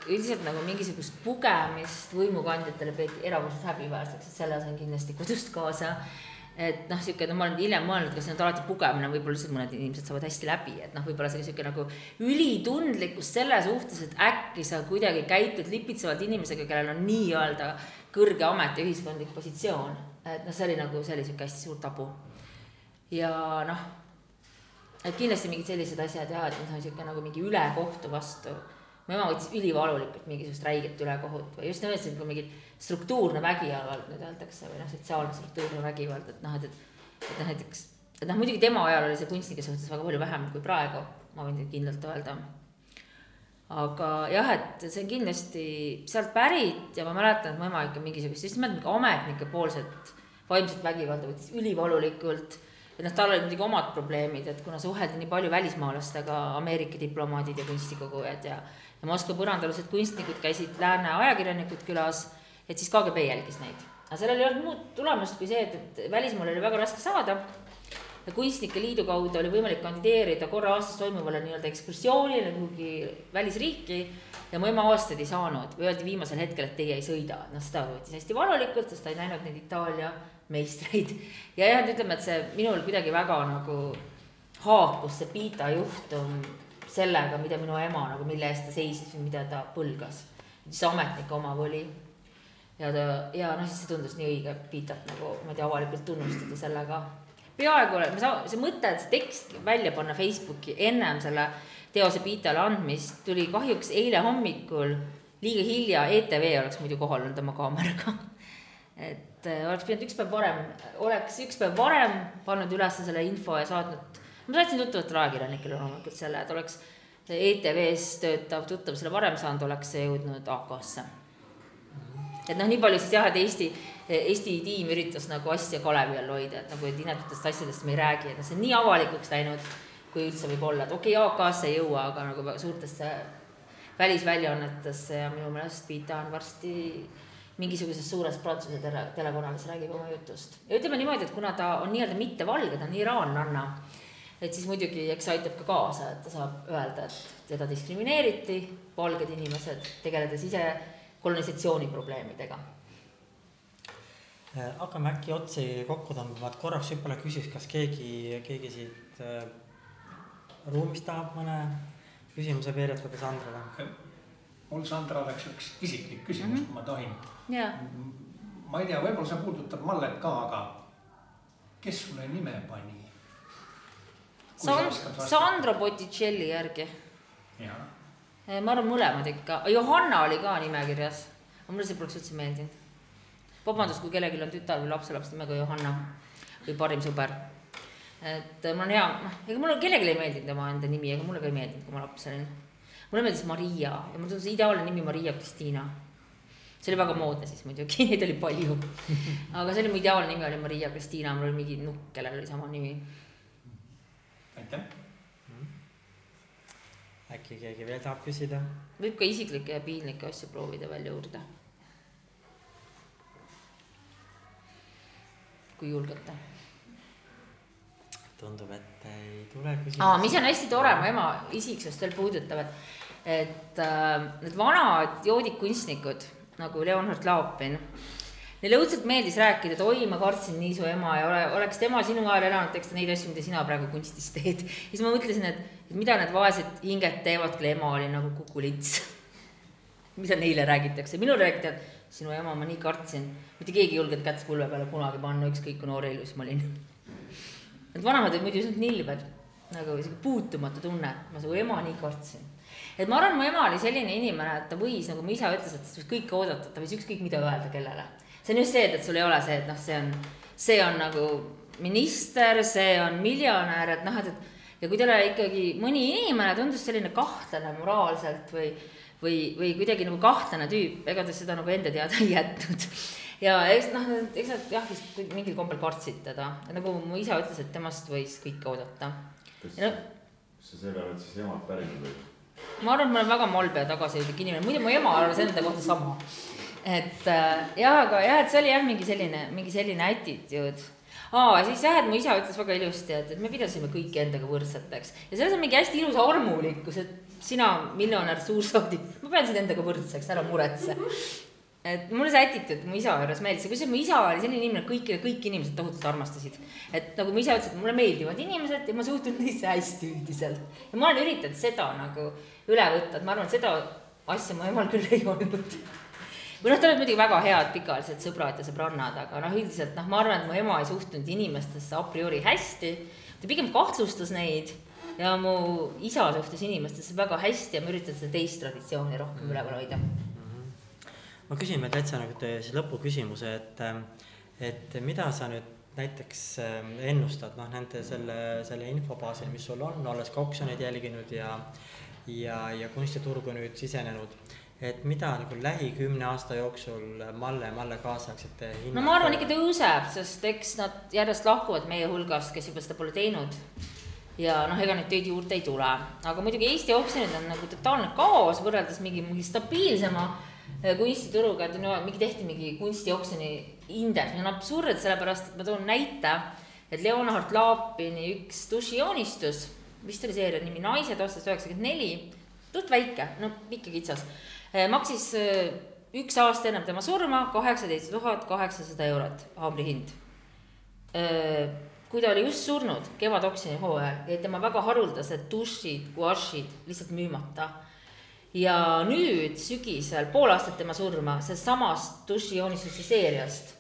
üldiselt nagu mingisugust pugemist võimukandjatele peeti erakordselt häbiväärseks, et selle sain kindlasti kodust kaasa. Et noh, no ma olen hiljem mõelnud, kas see on alati pugemine, võib-olla lihtsalt mõned inimesed saavad hästi läbi, et noh, võib-olla see sihuke nagu ülitundlikkus selle suhtes, et äkki sa kuidagi käitud lipitsevalt inimesega, kellel on nii-öelda kõrge amet ja ühiskondlik positsioon. et noh, see oli nagu, see oli sihuke hästi suur tabu. ja noh, et kindlasti mingid sellised asjad ja, et noh, sihuke nagu mingi ülekohtu vastu mu ema võttis ülivalulikult mingisugust räiget ülekohut või just nimelt see nagu mingi struktuurne vägivald nüüd öeldakse või noh, sotsiaalne struktuurne vägivald, et noh, et, et, et noh, näiteks, et noh, muidugi tema ajal oli see kunstnike suhtes väga palju vähem kui praegu, ma võin kindlalt öelda. aga jah, et see on kindlasti sealt pärit ja ma mäletan, et mu ema ikka mingisugust, just nimelt mingi ametnike poolset vaimset vägivalda võttis ülivalulikult et noh, tal olid muidugi omad probleemid, et kuna suheldi nii palju välismaalastega, Ameerika diplomaadid ja kunstikogujad ja ja Moskva põrandalused kunstnikud käisid lääne ajakirjanikud külas, et siis KGB jälgis neid. aga sellel ei olnud muud tulemust kui see, et, et välismaal oli väga raske saada ja Kunstnike Liidu kaudu oli võimalik kandideerida korra aastas toimuvale nii-öelda ekskursioonile kuhugi välisriiki ja mu ema aastaid ei saanud öeldi viimasel hetkel, et teie ei sõida, noh seda võttis hästi valulikult, sest ta ei näinud neid Itaalia meistreid. ja jah, ütleme, et see minul kuidagi väga nagu haakus see Pita juhtum sellega, mida minu ema nagu, mille eest ta seisis või mida ta põlgas. siis ametnike omav oli. ja ta, ja noh, siis see tundus nii õige Pitat nagu, ma tea, avalikult tunnustada sellega. peaaegu, me saame, see mõte, et see tekst välja panna Facebooki ennem selle teose Pitale andmist tuli kahjuks eile hommikul liiga hilja, ETV oleks muidu kohal olnud oma kaameraga et äh, oleks pidanud üks päev varem, oleks üks päev varem pannud üles selle info ja saatnud ma saatsin tuttavatele ajakirjanikele loomulikult selle, et oleks ETV-s töötav tuttav selle varem saanud, oleks see jõudnud AK-sse. et noh, nii palju siis jah, et Eesti, Eesti tiim üritas nagu asja kalevi all hoida, et nagu, et inetutest asjadest me ei räägi, et noh, see on nii avalikuks läinud, kui üldse võib olla, et okei okay,, AK-sse ei jõua, aga nagu suurtesse välisväljaannetesse ja minu meelest Vita on varsti mingisuguses suures Prantsuse tele, telekanalis räägib oma jutust. ja ütleme niimoodi, et kuna ta on nii-öelda mittevalge, ta on iraanlanna et siis muidugi, eks see aitab ka kaasa, et ta saab öelda, et teda diskrimineeriti, valged inimesed, tegeledes ise kolonisatsiooni probleemidega. Äh, hakkame äkki otsi kokku tõmbama, et korraks võib-olla küsiks, kas keegi, keegi siit äh, ruumist tahab mõne küsimuse veeretada Sandrale? mul Sandra oleks üks isiklik küsimus mm, -hmm. kui ma tohin. ma ei tea, võib-olla see puudutab Mallet ka, aga kes sulle nime pani? Sand-, Sandro Botticelli järgi. Eh, ma arvan, mõlemad ikka, Johanna oli ka nimekirjas, aga mulle see poleks üldse meeldinud. vabandust, kui kellelgi on tütar või lapselaps nimega Johanna või parim sõber. et mul on hea, noh, ega mulle kellelegi ei meeldinud tema enda nimi, ega mulle ka ei meeldinud, kui ma laps olin. mulle meeldis Maria ja mulle tundus ideaalne nimi Maria Kristiina. see oli väga moodne siis muidugi, [laughs] neid oli palju. [laughs] aga see oli mu ideaalne nimi oli Maria Kristiina, mul oli mingi nukk, kellel oli sama nimi aitäh mm.. äkki keegi veel tahab küsida? võib ka isiklikke ja piinlikke asju proovida välja uurida. kui julgete. tundub, et ei tule küsimusi. aa, mis on hästi tore, mu ema isiksust veel puudutab, et, et äh, need vanad joodikkunstnikud nagu Leonhard Laopin Neile õudselt meeldis rääkida, et oi, ma kartsin nii su ema ja ole, oleks tema sinu ajal elanud, teeks ta neid asju, mida sina praegu kunstis teed. siis ma mõtlesin, et, mida need vaesed hinged teevad, kui ema oli nagu kukulits [laughs] mida neile räägitakse, minule räägiti, et sinu ema ma nii kartsin, mitte keegi ei julgenud kätt põlve peale kunagi panna, ükskõik kui noor ja ilus ma olin. [laughs] Need vanemad olid muidu lihtsalt nilbed, nagu sihuke puutumatu tunne, ma su ema nii kartsin. Et ma arvan, mu ema oli selline inimene, et ta võis, nagu mu isa ütles, et ta võis kõike oodata, ta võis ükskõik mida öelda kellele see on just see, et, et sul ei ole see, et noh, see on, see on nagu minister, see on miljonär, et noh, et, et ja kui talle ikkagi mõni inimene tundus selline kahtlane moraalselt või, või, või kuidagi nagu kahtlane tüüp, ega ta seda nagu enda teada ei jätnud. ja eks noh, eks nad jah, vist mingil kombel kartsid teda, nagu mu isa ütles, et temast võis kõike oodata. kas no, sa selle oled siis emalt pärinud või? ma arvan, et ma olen väga malbe ja tagasihoidlik inimene, muidu mu ema arvas enda kohta sama. Et äh, jaa, aga jah, et see oli jah, mingi selline, mingi selline attitude aa, siis jah, et mu isa ütles väga ilusti, et, et me pidasime kõiki endaga võrdseteks ja selles on mingi hästi ilus armulikkus, et sina, miljonär, suursaadik, ma pean sind endaga võrdseks, ära muretse. et mulle see attitude mu isa juures meeldis ja kusjuures mu isa oli selline inimene, kõiki, kõik inimesed tohutult armastasid. et nagu mu isa ütles, et mulle meeldivad inimesed ja ma suhtun neisse hästi üldiselt. ja ma olen üritanud seda nagu üle võtta, et ma arvan, et seda asja mu emal küll ei olnud või noh, tal olid muidugi väga head pikaajalised sõbrad ja sõbrannad, aga noh, üldiselt noh, ma arvan, et mu ema ei suhtunud inimestesse a priori hästi, ta pigem kahtlustas neid ja mu isa suhtus inimestesse väga hästi ja ma üritan seda teist traditsiooni rohkem üleval hoida mm. -hmm. ma küsin veel täitsa nagu siis lõpuküsimuse, et, et mida sa nüüd näiteks ähm, ennustad, noh, nende selle, selle info baasil, mis sul on, olles ka oksjoneid jälginud ja ja, ja kunstiturgu nüüd sisenenud et mida nagu lähikümne aasta jooksul Malle, Malle kaasaegsete hinnad no ma arvan ikka tõuseb, sest eks nad järjest lahkuvad meie hulgast, kes juba seda pole teinud. ja noh, ega neid töid juurde ei tule, aga muidugi Eesti oksjonid on nagu totaalne kaos võrreldes mingi, mingi stabiilsema eh, kunstituruga, et no mingi tehti mingi kunstioksjoni indeks, mis on absurd, sellepärast et ma toon näite, et Leonhard Laapini üks dušijoonistus, vist oli seeria nimi Naised aastast üheksakümmend neli, suht väike, no ikka kitsas maksis eh, üks aasta ennem tema surma kaheksateist tuhat kaheksasada eurot haamrihind. Eh, kui ta oli just surnud kevadoksjoni hooajal, jäid tema väga haruldased dušid, guašid lihtsalt müümata. ja nüüd sügisel, pool aastat tema surma, sealsamast dušijoonistuste seeriast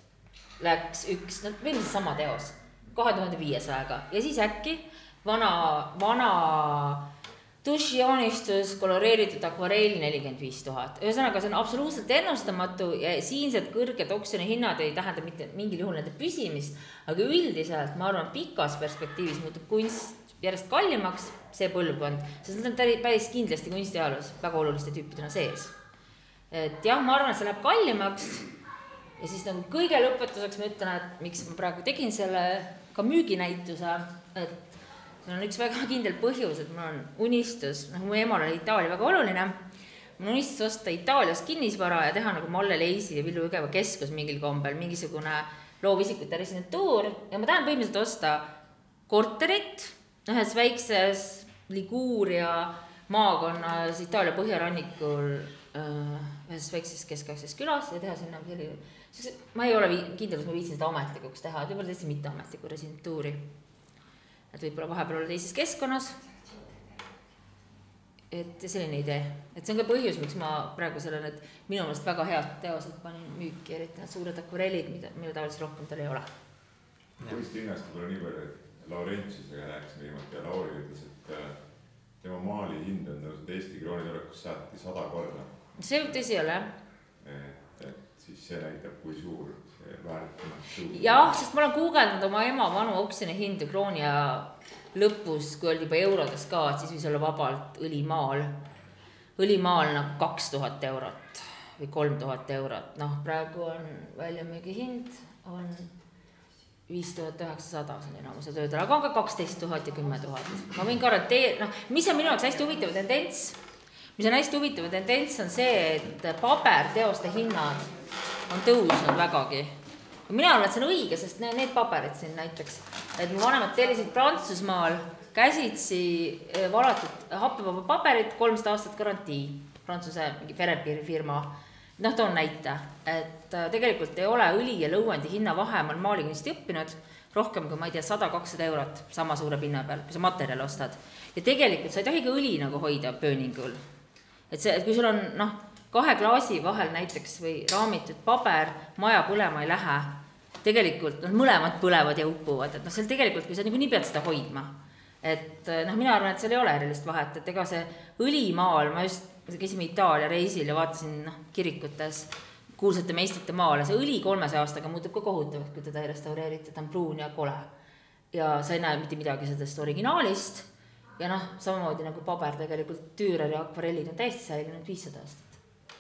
läks üks, no põhimõtteliselt sama teos, kahe tuhande viiesajaga ja siis äkki vana, vana dušijoonistus, koloreeritud akvarell nelikümmend viis tuhat. ühesõnaga, see on absoluutselt ennustamatu ja siinsed kõrged oksjoni hinnad ei tähenda mitte mingil juhul nende püsimist, aga üldiselt ma arvan, pikas perspektiivis muutub kunst järjest kallimaks, see põlvkond, sest nad on päris kindlasti kunstiajaloos väga oluliste tüüpidena sees. et jah, ma arvan, et see läheb kallimaks ja siis nagu kõige lõpetuseks ma ütlen, et miks ma praegu tegin selle ka müüginäituse, et mul on üks väga kindel põhjus, et mul on unistus, noh, mu emal oli Itaalia väga oluline. mul on unistus osta Itaalias kinnisvara ja teha nagu Malle Leisi ja Villu Jõgeva keskus mingil kombel, mingisugune loovisikute residentuur ja ma tahan põhimõtteliselt osta korterit ühes väikses Liguuria maakonnas Itaalia põhjarannikul ühes väikses keskaegses külas ja teha sinna selline, ma ei ole kindel, kas ma viitsin seda ametlikuks teha, et võib-olla täitsa mitteametlikku residentuuri et võib-olla vahepeal olla teises keskkonnas. et selline idee, et see on ka põhjus, miks ma praegu selle, need minu meelest väga head teosed panin müüki, eriti need suured akvarellid, mida, mida tavaliselt rohkem tal ei ole. kunstihinnast võib-olla nii palju, et Laurentiusega rääkisime viimati ja Lauri ütles, et äh, tema maali hind on tõusnud Eesti krooni tulekus saati sada korda. see tõsi olla, jah. et, et siis see näitab, kui suur jah, sest ma olen guugeldanud oma ema vanu oksjoni hindu krooni ja lõpus, kui oldi juba eurodes ka, et siis võis olla vabalt õlimaal, õlimaal nagu kaks tuhat eurot või kolm tuhat eurot, noh, praegu on väljamüügi hind on viis tuhat üheksasada, see on enamuse töödel, aga on ka kaksteist tuhat ja kümme tuhat. ma võin garanteerida, noh, mis on minu jaoks hästi huvitav tendents, mis on hästi huvitav tendents, on see, et paberteoste hinnad on tõusnud vägagi mina arvan, et see on õige, sest need, need paberid siin näiteks, et mu vanemad tellisid Prantsusmaal käsitsi eh, valatud happevaba paberit, kolmsada aastat garantii, Prantsuse mingi Ferrepiiri firma. noh, toon näite, et äh, tegelikult ei ole õli ja lõuendi hinnavahe, ma olen maalikunsti õppinud, rohkem kui ma ei tea, sada, kakssada eurot sama suure pinna peal, kui sa materjali ostad. ja tegelikult sa ei tohi ka õli nagu hoida pööningul. et see, et kui sul on noh, kahe klaasi vahel näiteks või raamitud paber, maja põlema ei lähe, tegelikult noh, mõlemad põlevad ja upuvad, et noh, seal tegelikult, kui sa niikuinii pead seda hoidma, et noh, mina arvan, et seal ei ole erilist vahet, et ega see õlimaal, ma just käisime Itaalia reisil ja vaatasin noh, kirikutes kuulsate meistrite maale, see õli kolmesaja aastaga muutub ka kohutavaks, kui teda ei restaureerita, ta on pruun ja kole. ja sa ei näe mitte midagi sellest originaalist ja noh, samamoodi nagu paber tegelikult, ja akvarellid on täiesti säilinud viissada aastat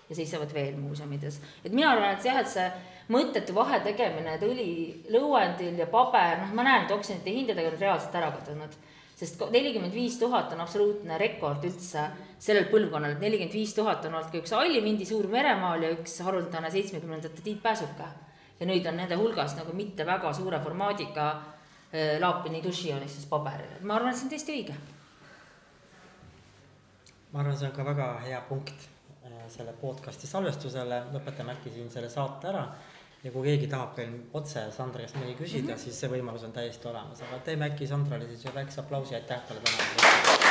ja seisavad veel muuseumides. et mina arvan, et jah, et see mõttetu vahe tegemine, et õli lõuendil ja paber, noh, ma näen, et oksjonite hindadega on reaalselt ära kadunud. sest nelikümmend viis tuhat on absoluutne rekord üldse sellel põlvkonnal, et nelikümmend viis tuhat on olnud ka üks Alli Vindi suur meremaal ja üks haruldane seitsmekümnendate Tiit Pääsuke. ja nüüd on nende hulgas nagu mitte väga suure formaadiga äh, Laapini dušijoonistus paberil, ma arvan, et see on täiesti õige. ma arvan, see on ka väga hea punkt selle podcast'i salvestusele, lõpetame äkki siin selle saate ära. ja kui keegi tahab veel otse Sandra käest midagi küsida mm, -hmm. siis see võimalus on täiesti olemas, aga teeme äkki Sandrale siis ühe väikse aplausi, aitäh talle täna.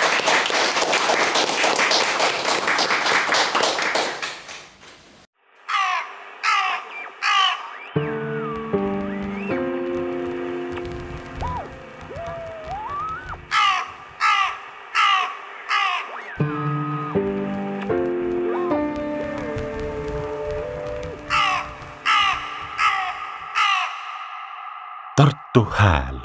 Hääl